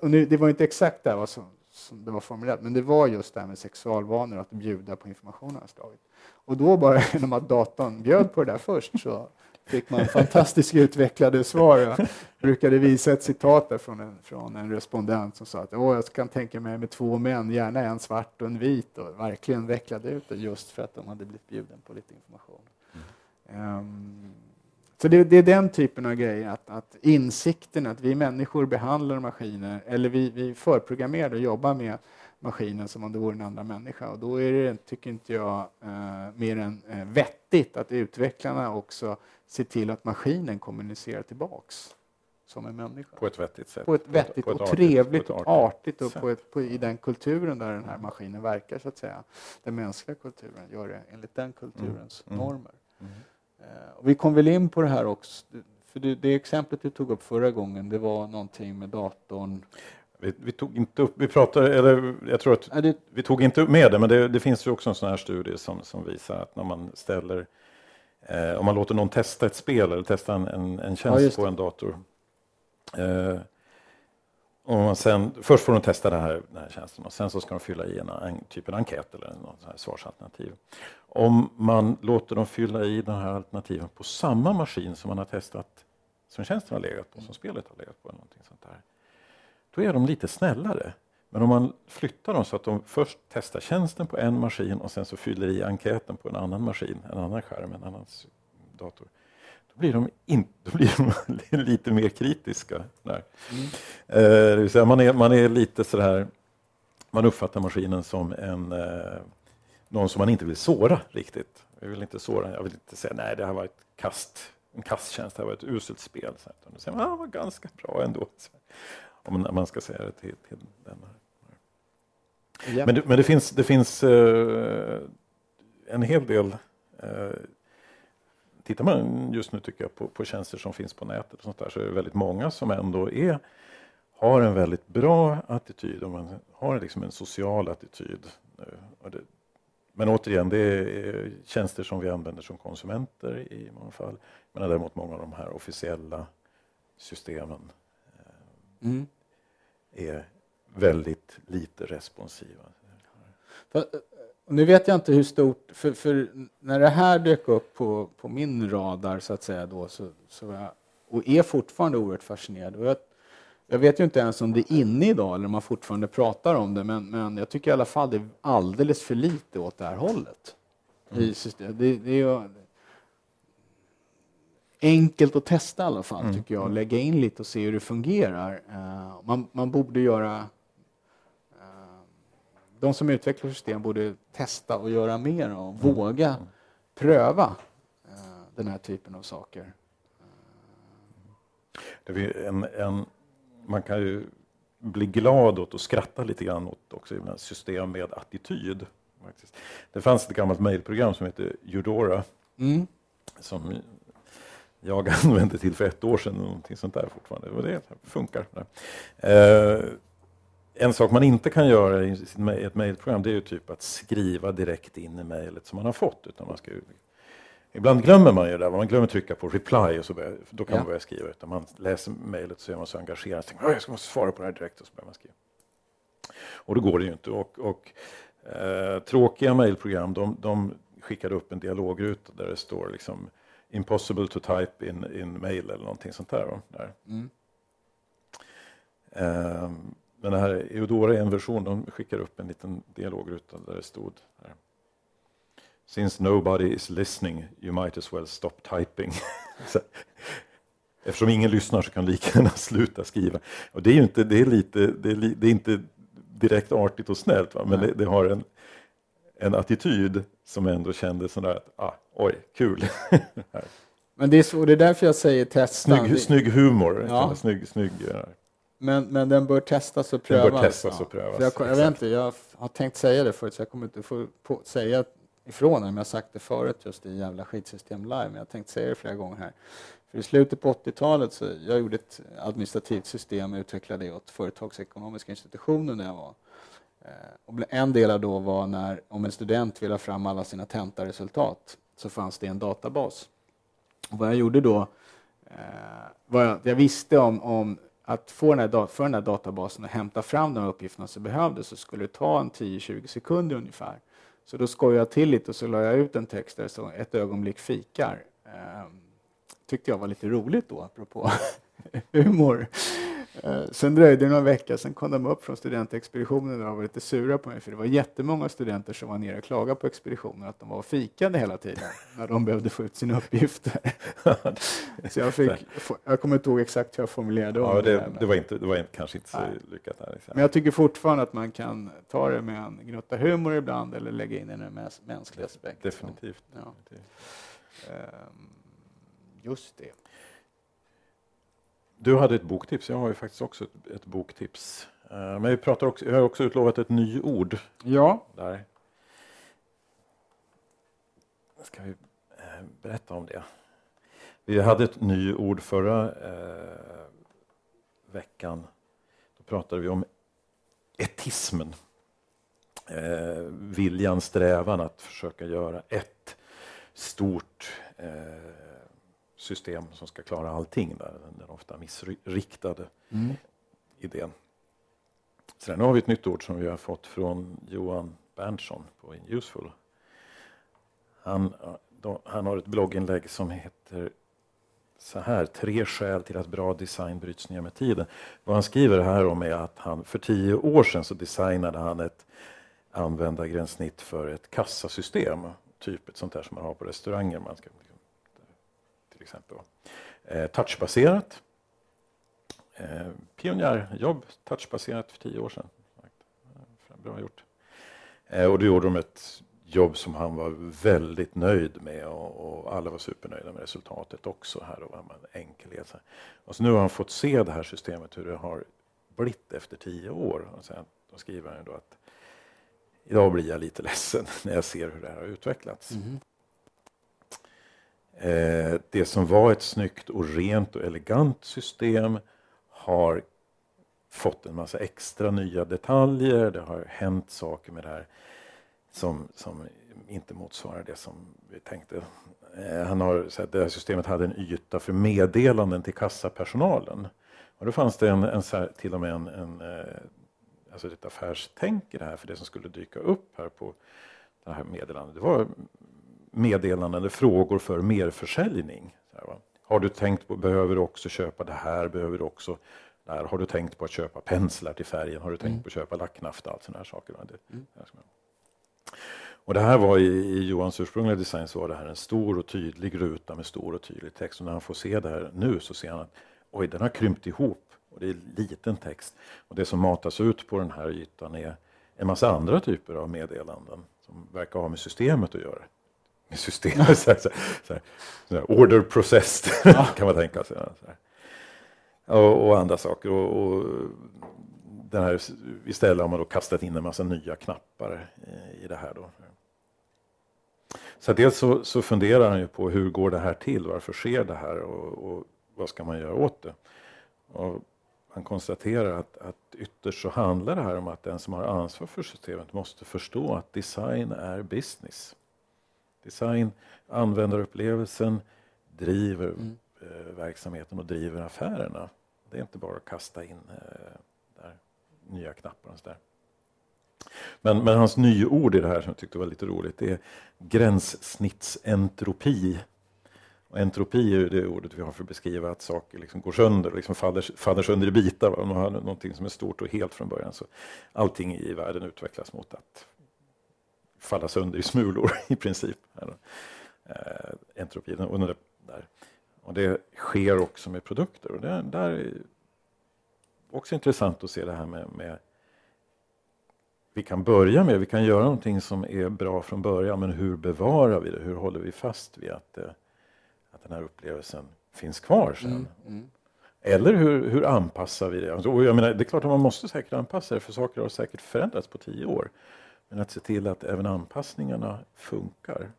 och nu, det var inte exakt det som, som det var formulerat, men det var just det här med sexualvanor, att bjuda på information av slaget. Och då bara (laughs) genom att datorn bjöd på det där först så fick man fantastiskt utvecklade svar. Jag brukade visa ett citat där från en, från en respondent som sa att Åh, jag kan tänka mig med två män, gärna en svart och en vit och verkligen vecklade ut det just för att de hade blivit bjuden på lite information. Mm. Um, så det, det, är den typen av grejer, att, att insikten att vi människor behandlar maskiner, eller vi, vi förprogrammerade och jobbar med maskinen som om det vore en andra människa. Och då är det, tycker inte jag, eh, mer än eh, vettigt att utvecklarna också ser till att maskinen kommunicerar tillbaks som en människa. På ett vettigt sätt. På ett vettigt på ett och trevligt och artigt och på ett, på, i den kulturen där den här maskinen verkar, så att säga. Den mänskliga kulturen gör det enligt den kulturens mm. mm. normer. Mm. Eh, vi kom väl in på det här också, för det, det exemplet du tog upp förra gången, det var någonting med datorn vi, vi, tog inte upp, vi pratade, eller jag tror att det, vi tog inte upp med det, men det, det, finns ju också en sån här studie som, som visar att när man ställer, eh, om man låter någon testa ett spel eller testa en, en, en tjänst ja, på en dator. Eh, och man sen, först får de testa den här, den här tjänsten och sen så ska de fylla i en, en typ av enkät eller något här svarsalternativ. Om man låter dem fylla i de här alternativen på samma maskin som man har testat, som tjänsten har legat på, som spelet har legat på, eller någonting sånt där då är de lite snällare. Men om man flyttar dem så att de först testar tjänsten på en maskin och sen så fyller i enkäten på en annan maskin, en annan skärm, en annan dator. Då blir de, in, då blir de (laughs) lite mer kritiska. Där. Mm. Eh, man, är, man är lite sådär, man uppfattar maskinen som en, eh, någon som man inte vill såra riktigt. Jag vill inte såra, jag vill inte säga nej det här var ett kast, en kasttjänst, det här var ett uselt spel. Så här. Säger man, ah, var ganska bra ändå. Om man ska säga det till, till den. Ja. Men, det, men det finns, det finns uh, en hel del uh, Tittar man just nu tycker jag på, på tjänster som finns på nätet och sånt där, så är det väldigt många som ändå är, har en väldigt bra attityd och man har liksom en social attityd. Uh, det, men återigen, det är tjänster som vi använder som konsumenter i många fall. Men däremot många av de här officiella systemen mm. är väldigt lite responsiva. För, nu vet jag inte hur stort, för, för, när det här dök upp på, på min radar så att säga då, så, så jag, och är fortfarande oerhört fascinerad. Och jag, jag vet ju inte ens om det är inne idag eller om man fortfarande pratar om det, men, men jag tycker i alla fall det är alldeles för lite åt det här hållet. Mm. Det, det, är, enkelt att testa i alla fall, mm. tycker jag. Lägga in lite och se hur det fungerar. Uh, man, man, borde göra... Uh, de som utvecklar system borde testa och göra mer och mm. våga mm. pröva uh, den här typen av saker. Det en, en, man kan ju bli glad åt och skratta lite grann åt också system med attityd. Det fanns ett gammalt mejlprogram som heter Eudora mm. som jag (laughs) använde till för ett år sedan, någonting sånt där fortfarande. Och det funkar. Eh, en sak man inte kan göra i ett mejlprogram det är ju typ att skriva direkt in i mejlet som man har fått. Utan man ska ibland glömmer man ju det, man glömmer trycka på reply och så börjar, då kan ja. man börja skriva. Utan man läser mejlet så är man så engagerad, så jag ska svara på det här direkt och så börjar man skriva. Och då går det ju inte. Och, och eh, tråkiga mejlprogram de, de skickar upp en dialogruta där det står liksom impossible to type in, in mail eller någonting sånt där. där. Mm. Um, men det här Eudora är en version, de skickar upp en liten dialogruta där det stod här. Since nobody is listening you might as well stop typing. (laughs) Eftersom ingen lyssnar så kan lika gärna sluta skriva. Och det är ju inte, det är lite, det är, det är inte direkt artigt och snällt, va? men det, det, har en, en attityd som ändå kändes sådär att, ah, oj, kul. (laughs) men det är, så, det är därför jag säger testa. Snygg, snygg humor. Ja. Snygg, snygg, ja. men, men den bör testas och prövas. Den bör testas och prövas. Jag, jag, vet inte, jag har tänkt säga det förut så jag kommer inte få på, säga ifrån det, men jag har sagt det förut just i jävla skitsystem live, men jag har tänkt säga det flera gånger här. För I slutet på 80-talet så jag gjorde ett administrativt system och utvecklade det åt företagsekonomiska institutioner där jag var. Eh, och en del av då var när, om en student ville ha fram alla sina tentaresultat, så fanns det en databas. Och vad jag gjorde då, eh, var jag, jag visste om, om att få den här, för den här databasen och hämta fram de uppgifterna som behövdes så skulle det ta en 10-20 sekunder ungefär. Så då skojade jag till lite och så la jag ut en text där det stod ett ögonblick fikar. Ehm, tyckte jag var lite roligt då, apropå (laughs) humor. Eh, sen dröjde det några veckor, sen kom de upp från studentexpeditionen och var lite sura på mig för det var jättemånga studenter som var nere och klagade på expeditionen att de var fikade hela tiden (laughs) när de behövde få ut sina uppgifter. (laughs) så jag, fick, jag kommer inte ihåg exakt hur jag formulerade ja, det. Det, det, var inte, det var kanske inte så Nej. lyckat. Här, liksom. Men jag tycker fortfarande att man kan ta det med en gnutta humor ibland eller lägga in en mänsklig aspekt. Definitivt. Ja. Ehm, just det. Du hade ett boktips, jag har ju faktiskt också ett, ett boktips. Uh, men vi pratar också, jag har också utlovat ett nyord. Ja. Där. Ska vi uh, berätta om det? Vi hade ett nyord förra uh, veckan. Då pratade vi om etismen. viljan, strävan att försöka göra ett stort system som ska klara allting. Där, den ofta missriktade mm. idén. Sen har vi ett nytt ord som vi har fått från Johan Berntsson på Useful. Han, då, han har ett blogginlägg som heter så här, tre skäl till att bra design bryts ner med tiden. Vad han skriver här om är att han för tio år sedan så designade han ett användargränssnitt för ett kassasystem. Typ ett sånt där som man har på restauranger. Man ska till exempel. Eh, touchbaserat. Eh, pionjärjobb, touchbaserat för tio år sedan. Bra gjort. Eh, och då gjorde de ett jobb som han var väldigt nöjd med och, och alla var supernöjda med resultatet också. här och enkelhet. Och så nu har han fått se det här systemet hur det har blivit efter tio år. Och sen, då skriver han då att idag blir jag lite (laughs) ledsen när jag ser hur det här har utvecklats. Mm. Eh, det som var ett snyggt och rent och elegant system har fått en massa extra nya detaljer. Det har hänt saker med det här som, som inte motsvarar det som vi tänkte. Eh, han har, så det här systemet hade en yta för meddelanden till kassapersonalen. Och då fanns det en, en till och med en, en eh, alltså ett affärstänk i det här, för det som skulle dyka upp här på det här meddelandet. Det var meddelanden eller frågor för merförsäljning. Har du tänkt på, behöver du också köpa det här, behöver du också där. Har du tänkt på att köpa penslar till färgen, har du tänkt mm. på att köpa lacknafta, allt sådana här saker. Mm. Och det här var i, i Johans ursprungliga design så var det här en stor och tydlig ruta med stor och tydlig text. Och när han får se det här nu så ser han att oj, den har krympt ihop och det är liten text. Och det som matas ut på den här ytan är en massa andra typer av meddelanden som verkar ha med systemet att göra med systemet. (laughs) så här, så här, så här, order processed ja. (laughs) kan man tänka sig. Och, och, andra saker. Och, och, den här, istället har man då kastat in en massa nya knappar i, i det här. Då. Så dels så, så, funderar han ju på hur går det här till? Varför sker det här? Och, och vad ska man göra åt det? Och han konstaterar att, att ytterst så handlar det här om att den som har ansvar för systemet måste förstå att design är business. Design, användarupplevelsen driver mm. eh, verksamheten och driver affärerna. Det är inte bara att kasta in eh, där, nya knappar och sådär. Men, men hans nyord i det här som jag tyckte var lite roligt det är gränssnittsentropi. Och entropi är det ordet vi har för att beskriva att saker liksom går sönder, liksom faller, faller sönder i bitar. Om man har någonting som är stort och helt från början så allting i världen utvecklas mot att falla sönder i smulor (laughs) i princip. Eh, entropin. Och, det, där. och det sker också med produkter. Och det där är också intressant att se det här med, med vi kan börja med, vi kan göra någonting som är bra från början, men hur bevarar vi det? Hur håller vi fast vid att, eh, att den här upplevelsen finns kvar sen? Mm, mm. Eller hur, hur anpassar vi det? Och jag menar, det är klart att man måste säkert anpassa det, för saker har säkert förändrats på tio år. Men att se till att även anpassningarna funkar.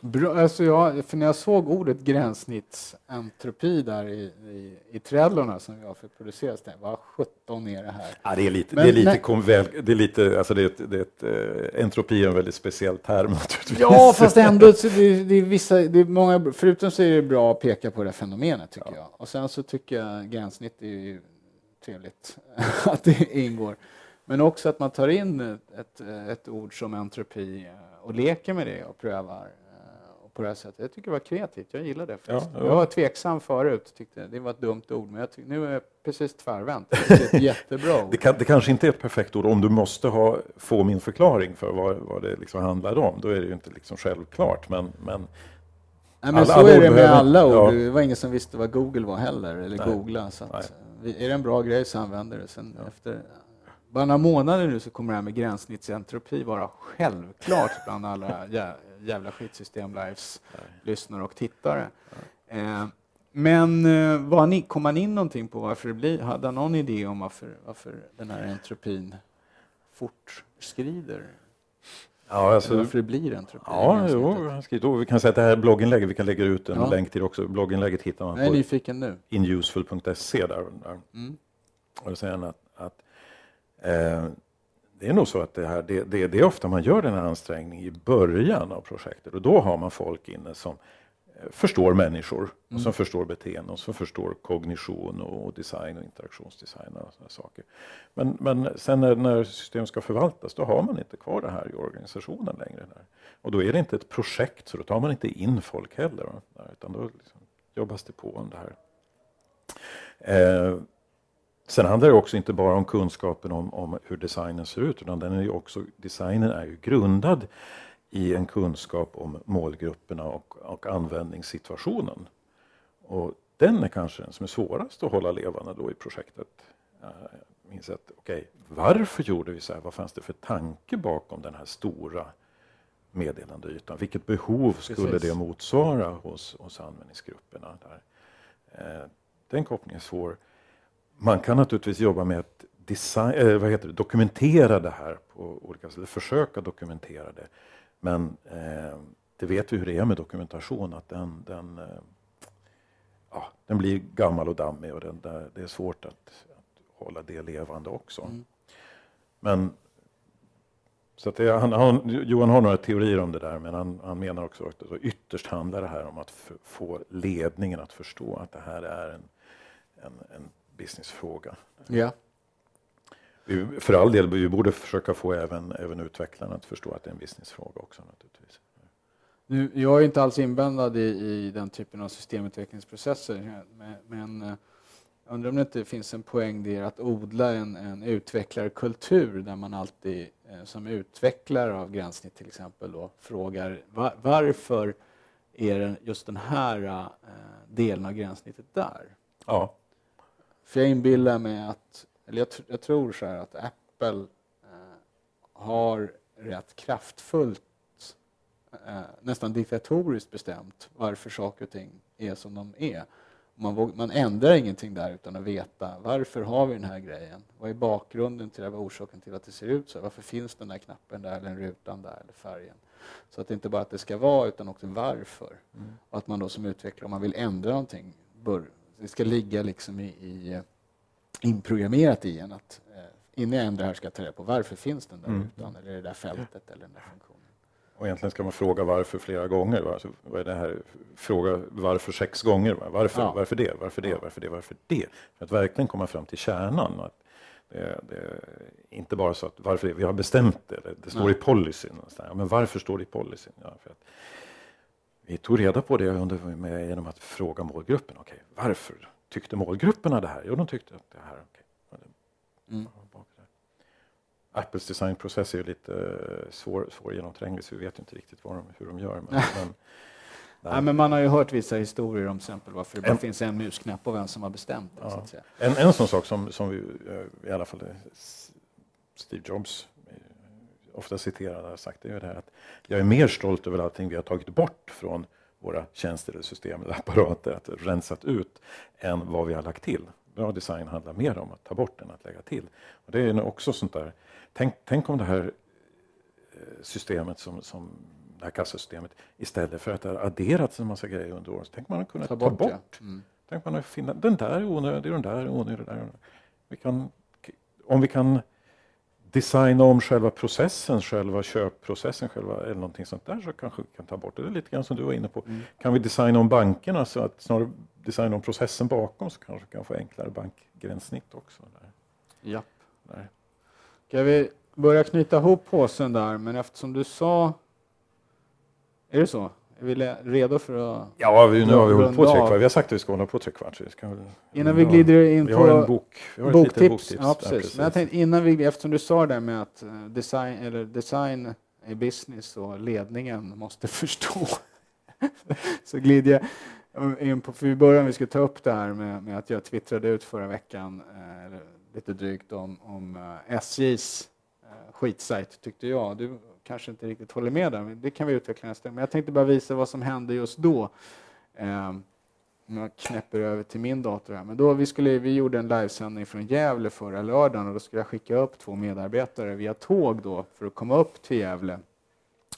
Bra, alltså jag, för när jag såg ordet gränssnittsentropi där i, i, i Trellorna som jag fick produceras, det vad 17 är det här? Ja, det är lite, Men, det är lite, konvel, det är lite, alltså det är ett, det är ett, äh, entropi är en väldigt speciell term (laughs) naturligtvis. Ja, fast ändå, så det, det, är vissa, det är många, förutom så är det bra att peka på det fenomenet tycker ja. jag. Och sen så tycker jag gränssnitt är ju trevligt (laughs) att det ingår. Men också att man tar in ett, ett ord som entropi och leker med det och prövar på det här sättet. Jag tycker det var kreativt, jag gillar det. Ja, ja. Jag var tveksam förut, tyckte det var ett dumt ord, men jag tycker, nu är jag precis tvärvänt. (laughs) Det är ett jättebra ord. Det, kan, det, kanske inte är ett perfekt ord om du måste ha, få min förklaring för vad, vad det liksom handlar om. Då är det ju inte liksom självklart. Men, men Nej, men alla, så är det med alla ord. Ja. Det var ingen som visste vad Google var heller, eller Nej. googla. Så att, är det en bra grej så använder det. Sen efter bara några månader nu så kommer det här med gränssnittsentropi vara självklart bland alla (laughs) jävla skitsystem lives lyssnare och tittare. Eh, men eh, var ni, kom man in någonting på varför det blir, hade någon idé om varför, varför den här entropin fortskrider? Ja, alltså, varför det blir entropi? Ja, jo, vi kan säga att det här blogginlägget, vi kan lägga ut en ja. länk till också. Blogginlägget hittar man på nyfiken nu. inuseful.se. Där, där. Mm. Och han att, det är nog så att det, här, det, det, det är ofta man gör den här ansträngningen i början av projektet och då har man folk inne som eh, förstår människor, och som mm. förstår beteenden, och som förstår kognition och design och interaktionsdesign och sådana saker. Men, men sen när, när system ska förvaltas, då har man inte kvar det här i organisationen längre. Där. Och då är det inte ett projekt, så då tar man inte in folk heller, utan då liksom jobbas det på om det här. Eh, Sen handlar det också inte bara om kunskapen om, om, hur designen ser ut, utan den är ju också, designen är ju grundad i en kunskap om målgrupperna och, och användningssituationen. Och den är kanske den som är svårast att hålla levande då i projektet. Jag minns att, okay, varför gjorde vi så här? Vad fanns det för tanke bakom den här stora meddelandeytan? Vilket behov skulle Precis. det motsvara hos, hos användningsgrupperna? Där? Eh, den kopplingen är svår man kan naturligtvis jobba med att design, äh, vad heter det, dokumentera det här på olika sätt, försöka dokumentera det. Men eh, det vet vi hur det är med dokumentation, att den, den, eh, ja, den blir gammal och dammig och den, det är svårt att, att hålla det levande också. Mm. Men så att det, han, han, Johan har några teorier om det där, men han, han menar också att ytterst handlar det här om att få ledningen att förstå att det här är en, en, en businessfråga. Ja. För all del, vi borde försöka få även, även utvecklarna att förstå att det är en businessfråga också naturligtvis. Nu, jag är inte alls inblandad i, i den typen av systemutvecklingsprocesser, men, men jag eh, undrar om det inte finns en poäng i att odla en, en utvecklarkultur där man alltid eh, som utvecklare av gränssnitt till exempel då, frågar var, varför är just den här äh, delen av gränssnittet där? Ja. För jag inbillar mig att, eller jag, jag tror så här att Apple eh, har rätt kraftfullt, eh, nästan diktatoriskt bestämt varför saker och ting är som de är. Man, man ändrar ingenting där utan att veta varför har vi den här grejen? Vad är bakgrunden till det? Vad är orsaken till att det ser ut så? Varför finns den där knappen där eller rutan där eller färgen? Så att det inte bara att det ska vara utan också varför. Mm. Och att man då som utvecklare, om man vill ändra någonting, bör, det ska ligga liksom i, i inprogrammerat i en att eh, innan jag ändrar här ska jag ta reda på varför finns den där mm. rutan eller det där fältet eller den där funktionen. Och egentligen ska man fråga varför flera gånger. Alltså, vad är det här? Fråga varför sex gånger. Varför, ja. varför det? Varför det? Varför det? Varför det? För att verkligen komma fram till kärnan. Att det, det inte bara så att varför det? vi har bestämt det, det, det står Nej. i policyn. Ja, men varför står det i policyn? Ja, för att vi tog reda på det under, med, genom att fråga målgruppen. Okay, varför tyckte målgrupperna det här? Jo, de tyckte att det här... Okay. Mm. Apples designprocess är ju lite uh, svår, svårgenomtränglig så vi vet inte riktigt de, hur de gör. Men, men, (laughs) Nej, men man har ju hört vissa historier om exempel varför det bara en, finns en musknapp och vem som har bestämt det. Ja. En, en sån sak som, som vi, eh, i alla fall eh, Steve Jobs ofta citerad har sagt är det här att jag är mer stolt över allting vi har tagit bort från våra tjänster eller system eller apparater, att rensat ut, än vad vi har lagt till. Bra design handlar mer om att ta bort än att lägga till. Och det är också sånt där, tänk, tänk om det här eh, systemet som, som det här kassasystemet istället för att det har adderats en massa grejer under åren, så tänk man att kunna ta bort. Ta bort. Ja. Mm. Tänk man att finna, den där är onödig, den där är onödig. Där. Vi kan, om vi kan designa om själva processen, själva köpprocessen själva, eller någonting sånt där så kanske vi kan ta bort det. Det är lite grann som du var inne på. Mm. Kan vi designa om bankerna så att snarare designa om processen bakom så kanske vi kan få enklare bankgränssnitt också. Där. Ja. Där. Ska vi börja knyta ihop påsen där, men eftersom du sa... Är det så? Är vi redo för att... Ja, vi, nu har vi hållit på tre kvart. Vi har sagt att vi ska hålla på tre kvart. vi ska innan vi glider in vi på har en bok, vi har boktips. boktips. Ja, precis. precis. Men jag tänkte innan vi, eftersom du sa det med att eh, design, eller design är business och ledningen måste (laughs) förstå. så glider jag in på, för i början vi ska ta upp det här med, med att jag twittrade ut förra veckan, eh, lite drygt om, om eh, SJs eh, skitsajt tyckte jag. Du kanske inte riktigt håller med där, men det kan vi utveckla nästa Men jag tänkte bara visa vad som hände just då. Eh, jag knäpper över till min dator här. Men då vi, skulle, vi gjorde en livesändning från Gävle förra lördagen och då skulle jag skicka upp två medarbetare via tåg då för att komma upp till Gävle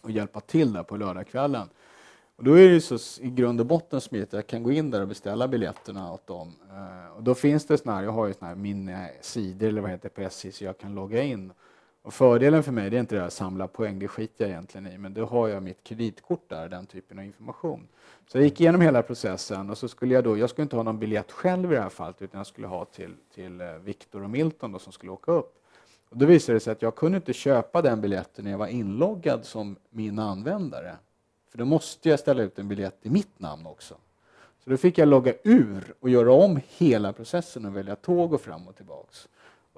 och hjälpa till där på lördagskvällen. Och då är det så i grund och botten smidigt. Jag kan gå in där och beställa biljetterna åt dem. Ehm, och då finns det såna här, jag har ju såna här minnesidor sidor eller vad heter på SJ så jag kan logga in. Och fördelen för mig det är inte det att samla poäng, det skiter jag egentligen i, men då har jag mitt kreditkort där, den typen av information. Så jag gick igenom hela processen och så skulle jag då, jag skulle inte ha någon biljett själv i det här fallet utan jag skulle ha till, till eh, Viktor och Milton då, som skulle åka upp. Och då visade det sig att jag kunde inte köpa den biljetten när jag var inloggad som min användare. För då måste jag ställa ut en biljett i mitt namn också. Så då fick jag logga ur och göra om hela processen och välja tåg och fram och tillbaks.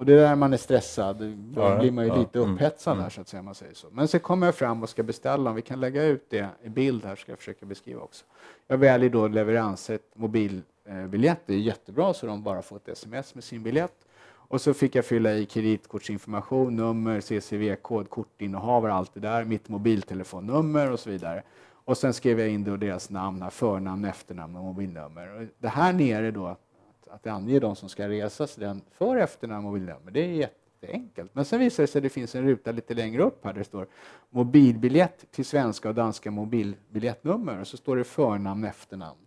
Och det är där man är stressad, då ja, blir man ju ja, lite mm, upphetsad mm, där så att säga. Man säger så. Men så kommer jag fram och ska beställa, om vi kan lägga ut det i bild här ska jag försöka beskriva också. Jag väljer då leveranssätt mobilbiljett, det är jättebra så de bara får ett sms med sin biljett. Och så fick jag fylla i kreditkortsinformation, nummer, CCV-kod, kortinnehavare, allt det där, mitt mobiltelefonnummer och så vidare. Och sen skrev jag in då deras namn, förnamn, efternamn och mobilnummer. Och det här nere då, att, ange de som ska resa, den för, efternamn och mobilnummer, det är jätteenkelt. Men sen visar det sig att det finns en ruta lite längre upp här där det står mobilbiljett till svenska och danska mobilbiljettnummer och så står det förnamn, efternamn.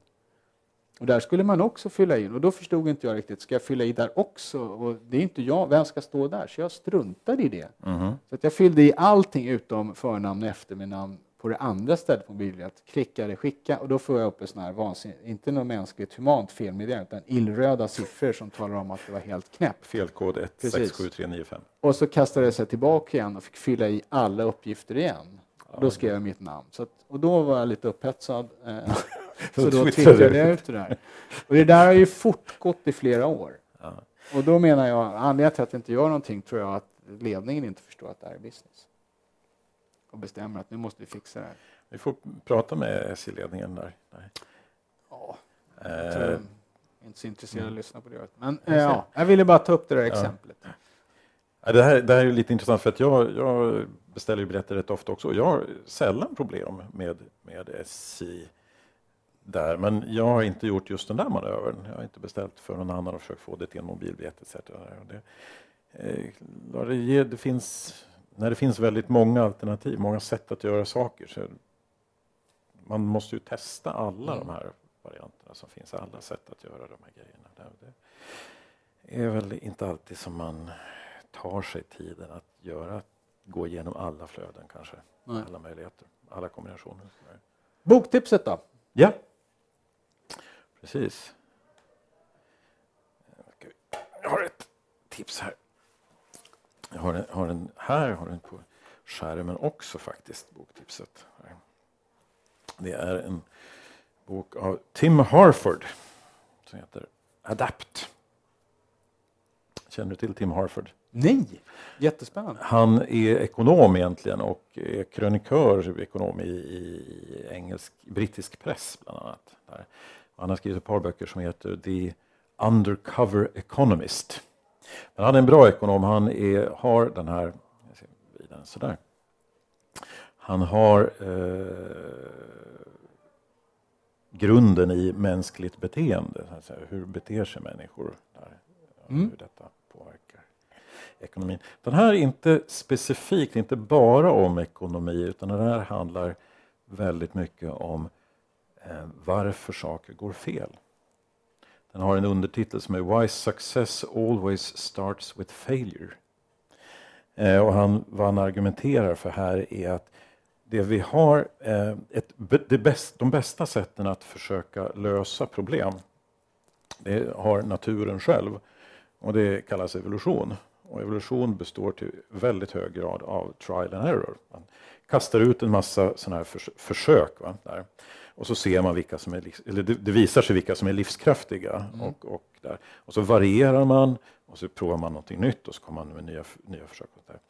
Och där skulle man också fylla in och då förstod inte jag riktigt, ska jag fylla i där också? Och det är inte jag, vem ska stå där? Så jag struntade i det. Mm. Så att jag fyllde i allting utom förnamn och efternamn på det andra stället på mobilbiljett, klickade skicka och då får jag upp en sån här vansinnigt, inte något mänskligt humant felmeddelande utan illröda siffror som talar om att det var helt knäpp. Felkod 167395. Och så kastade jag sig tillbaka igen och fick fylla i alla uppgifter igen. Och då skrev jag mitt namn. Så att, och då var jag lite upphetsad. Eh, (laughs) så då twittrade jag ut det där. Och det där har ju fortgått i flera år. Ja. Och då menar jag, anledningen till att jag inte gör någonting tror jag att ledningen inte förstår att det här är business och bestämmer att nu måste vi fixa det här. Vi får prata med SJ-ledningen där. där. Ja, jag är inte så intresserad av att lyssna på det. Men eh, ja, jag ville bara ta upp det där exemplet. Ja. Det, här, det här är lite intressant för att jag, jag beställer ju biljetter rätt ofta också. Jag har sällan problem med, med SJ där, men jag har inte gjort just den där manövern. Jag har inte beställt för någon annan och försökt få det till en mobilbiljett etc. Det, eh, det, det finns när det finns väldigt många alternativ, många sätt att göra saker, så man måste ju testa alla mm. de här varianterna som finns, alla sätt att göra de här grejerna. Det är väl inte alltid som man tar sig tiden att göra, gå igenom alla flöden kanske, Nej. alla möjligheter, alla kombinationer. Boktipset då? Ja, precis. Jag har ett tips här. Jag har har en här, har den på skärmen också faktiskt, boktipset. Det är en bok av Tim Harford som heter Adapt. Känner du till Tim Harford? Nej, jättespännande. Han är ekonom egentligen och är krönikör ekonom i, i engelsk, brittisk press bland annat. Han har skrivit ett par böcker som heter The Undercover Economist men han är en bra ekonom. Han är, har den här... Sådär. Han har eh, grunden i mänskligt beteende. Säga, hur beter sig människor? Där, mm. Hur detta påverkar ekonomin. Den här är inte specifikt, inte bara om ekonomi, utan den här handlar väldigt mycket om eh, varför saker går fel. Den har en undertitel som är Why success always starts with failure. Eh, och han, vad han argumenterar för här är att det vi har, eh, ett, det bäst, de bästa sätten att försöka lösa problem, det har naturen själv. Och det kallas evolution. Och evolution består till väldigt hög grad av trial and error. Man kastar ut en massa sådana här förs försök. Va, där. Och så ser man vilka som är, eller det, visar sig vilka som är livskraftiga. Mm. Och, och, där. och så varierar man och så provar man någonting nytt och så kommer man med nya, nya försök. Och, där.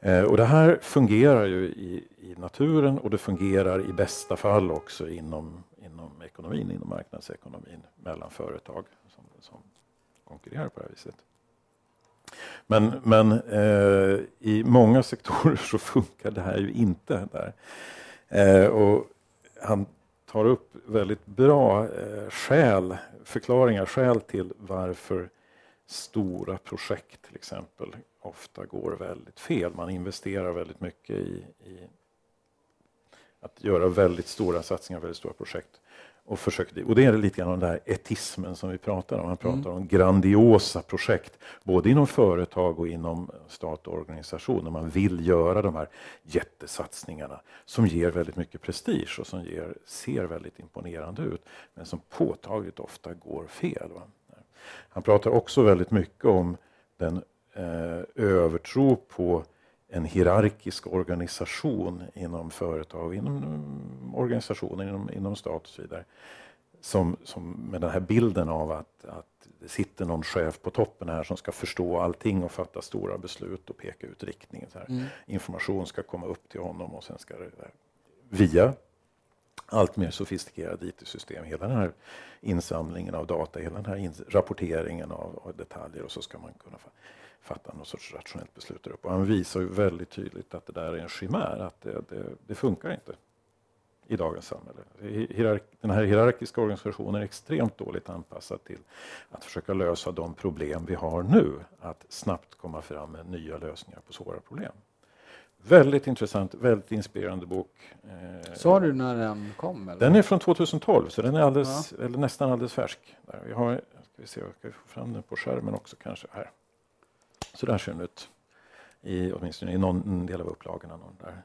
Eh, och det här fungerar ju i, i naturen och det fungerar i bästa fall också inom, inom ekonomin, inom marknadsekonomin mellan företag som, som konkurrerar på det här viset. Men, men eh, i många sektorer (laughs) så funkar det här ju inte där. Eh, och han tar upp väldigt bra eh, skäl, förklaringar, skäl till varför stora projekt till exempel ofta går väldigt fel. Man investerar väldigt mycket i, i att göra väldigt stora satsningar, väldigt stora projekt. Och, försökte, och det är lite grann den där etismen som vi pratar om. Man pratar mm. om grandiosa projekt, både inom företag och inom stat och organisation. Man vill göra de här jättesatsningarna som ger väldigt mycket prestige och som ger, ser väldigt imponerande ut, men som påtagligt ofta går fel. Va? Han pratar också väldigt mycket om den eh, övertro på en hierarkisk organisation inom företag, inom organisationer, inom, inom stat och så vidare. Som, som med den här bilden av att, att det sitter någon chef på toppen här som ska förstå allting och fatta stora beslut och peka ut riktningen. Så mm. Information ska komma upp till honom och sen ska det via allt mer sofistikerade IT-system, hela den här insamlingen av data, hela den här rapporteringen av, av, detaljer och så ska man kunna fatta något sorts rationellt beslut upp. Och han visar ju väldigt tydligt att det där är en chimär, att det, det, det funkar inte i dagens samhälle. Den här hierarkiska organisationen är extremt dåligt anpassad till att försöka lösa de problem vi har nu, att snabbt komma fram med nya lösningar på svåra problem. Väldigt intressant, väldigt inspirerande bok. Eh, Sa du när den kom? Eller? Den är från 2012, så den är alldeles, ja. eller nästan alldeles färsk. Vi har, ska vi se, jag ska få fram den på skärmen också kanske. här. Så där ser den ut, i, åtminstone i någon del av upplagorna. Någon där.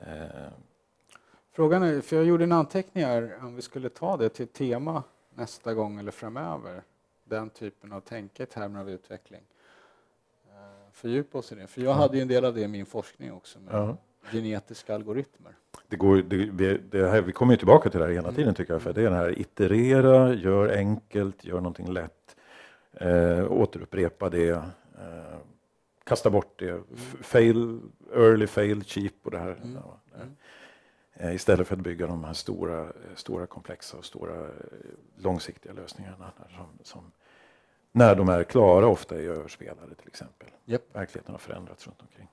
Eh. Frågan är, för jag gjorde en anteckning här om vi skulle ta det till tema nästa gång eller framöver. Den typen av tänke i termer av utveckling. Eh, fördjupa oss i det. För jag hade ju en del av det i min forskning också med ja. genetiska algoritmer. Det går, det, det här, vi kommer ju tillbaka till det här hela tiden tycker jag. För det är den här iterera, gör enkelt, gör någonting lätt. Eh, återupprepa det. Eh, kasta bort det. Fail, early fail, cheap och det här. Mm. Mm. Eh, istället för att bygga de här stora, stora komplexa och stora eh, långsiktiga lösningarna. Som, som, när de är klara ofta är överspelade till exempel. Yep. Verkligheten har förändrats runt omkring.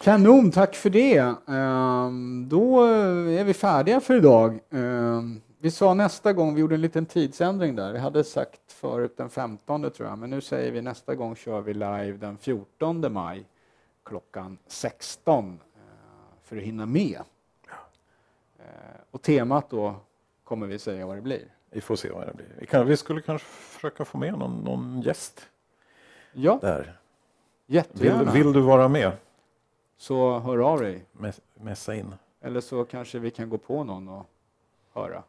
Kanon, tack för det. Um, då är vi färdiga för idag. Vi sa nästa gång, vi gjorde en liten tidsändring där. Vi hade sagt förut den 15 tror jag, men nu säger vi nästa gång kör vi live den 14 maj klockan 16 eh, för att hinna med. Eh, och temat då kommer vi säga vad det blir. Vi får se vad det blir. Vi, kan, vi skulle kanske försöka få med någon, någon gäst. Ja, där. jättegärna. Vill, vill du vara med? Så hör av dig. Mässa in. Eller så kanske vi kan gå på någon och höra.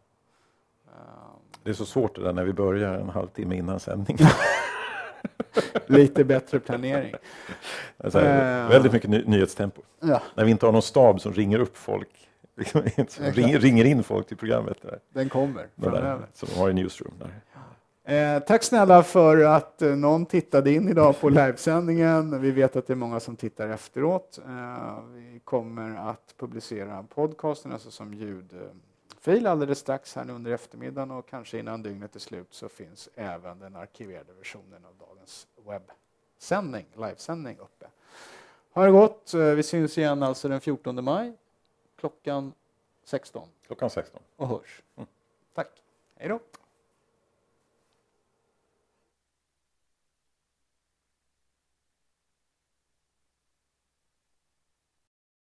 Det är så svårt det där när vi börjar en halvtimme innan sändning. (laughs) Lite bättre planering. Alltså, väldigt mycket ny nyhetstempo. Ja. När vi inte har någon stab som ringer upp folk. Liksom, (laughs) ringer, ringer in folk till programmet. Där. Den kommer framöver. Som har i Newsroom. Där. Eh, tack snälla för att eh, någon tittade in idag på livesändningen. Vi vet att det är många som tittar efteråt. Eh, vi kommer att publicera podcasten, alltså som ljud fil alldeles strax här nu under eftermiddagen och kanske innan dygnet är slut så finns även den arkiverade versionen av dagens webbsändning, livesändning uppe. Ha det gott. Vi syns igen alltså den 14 maj klockan 16. Klockan 16. Och hörs. Mm. Tack. Hej då.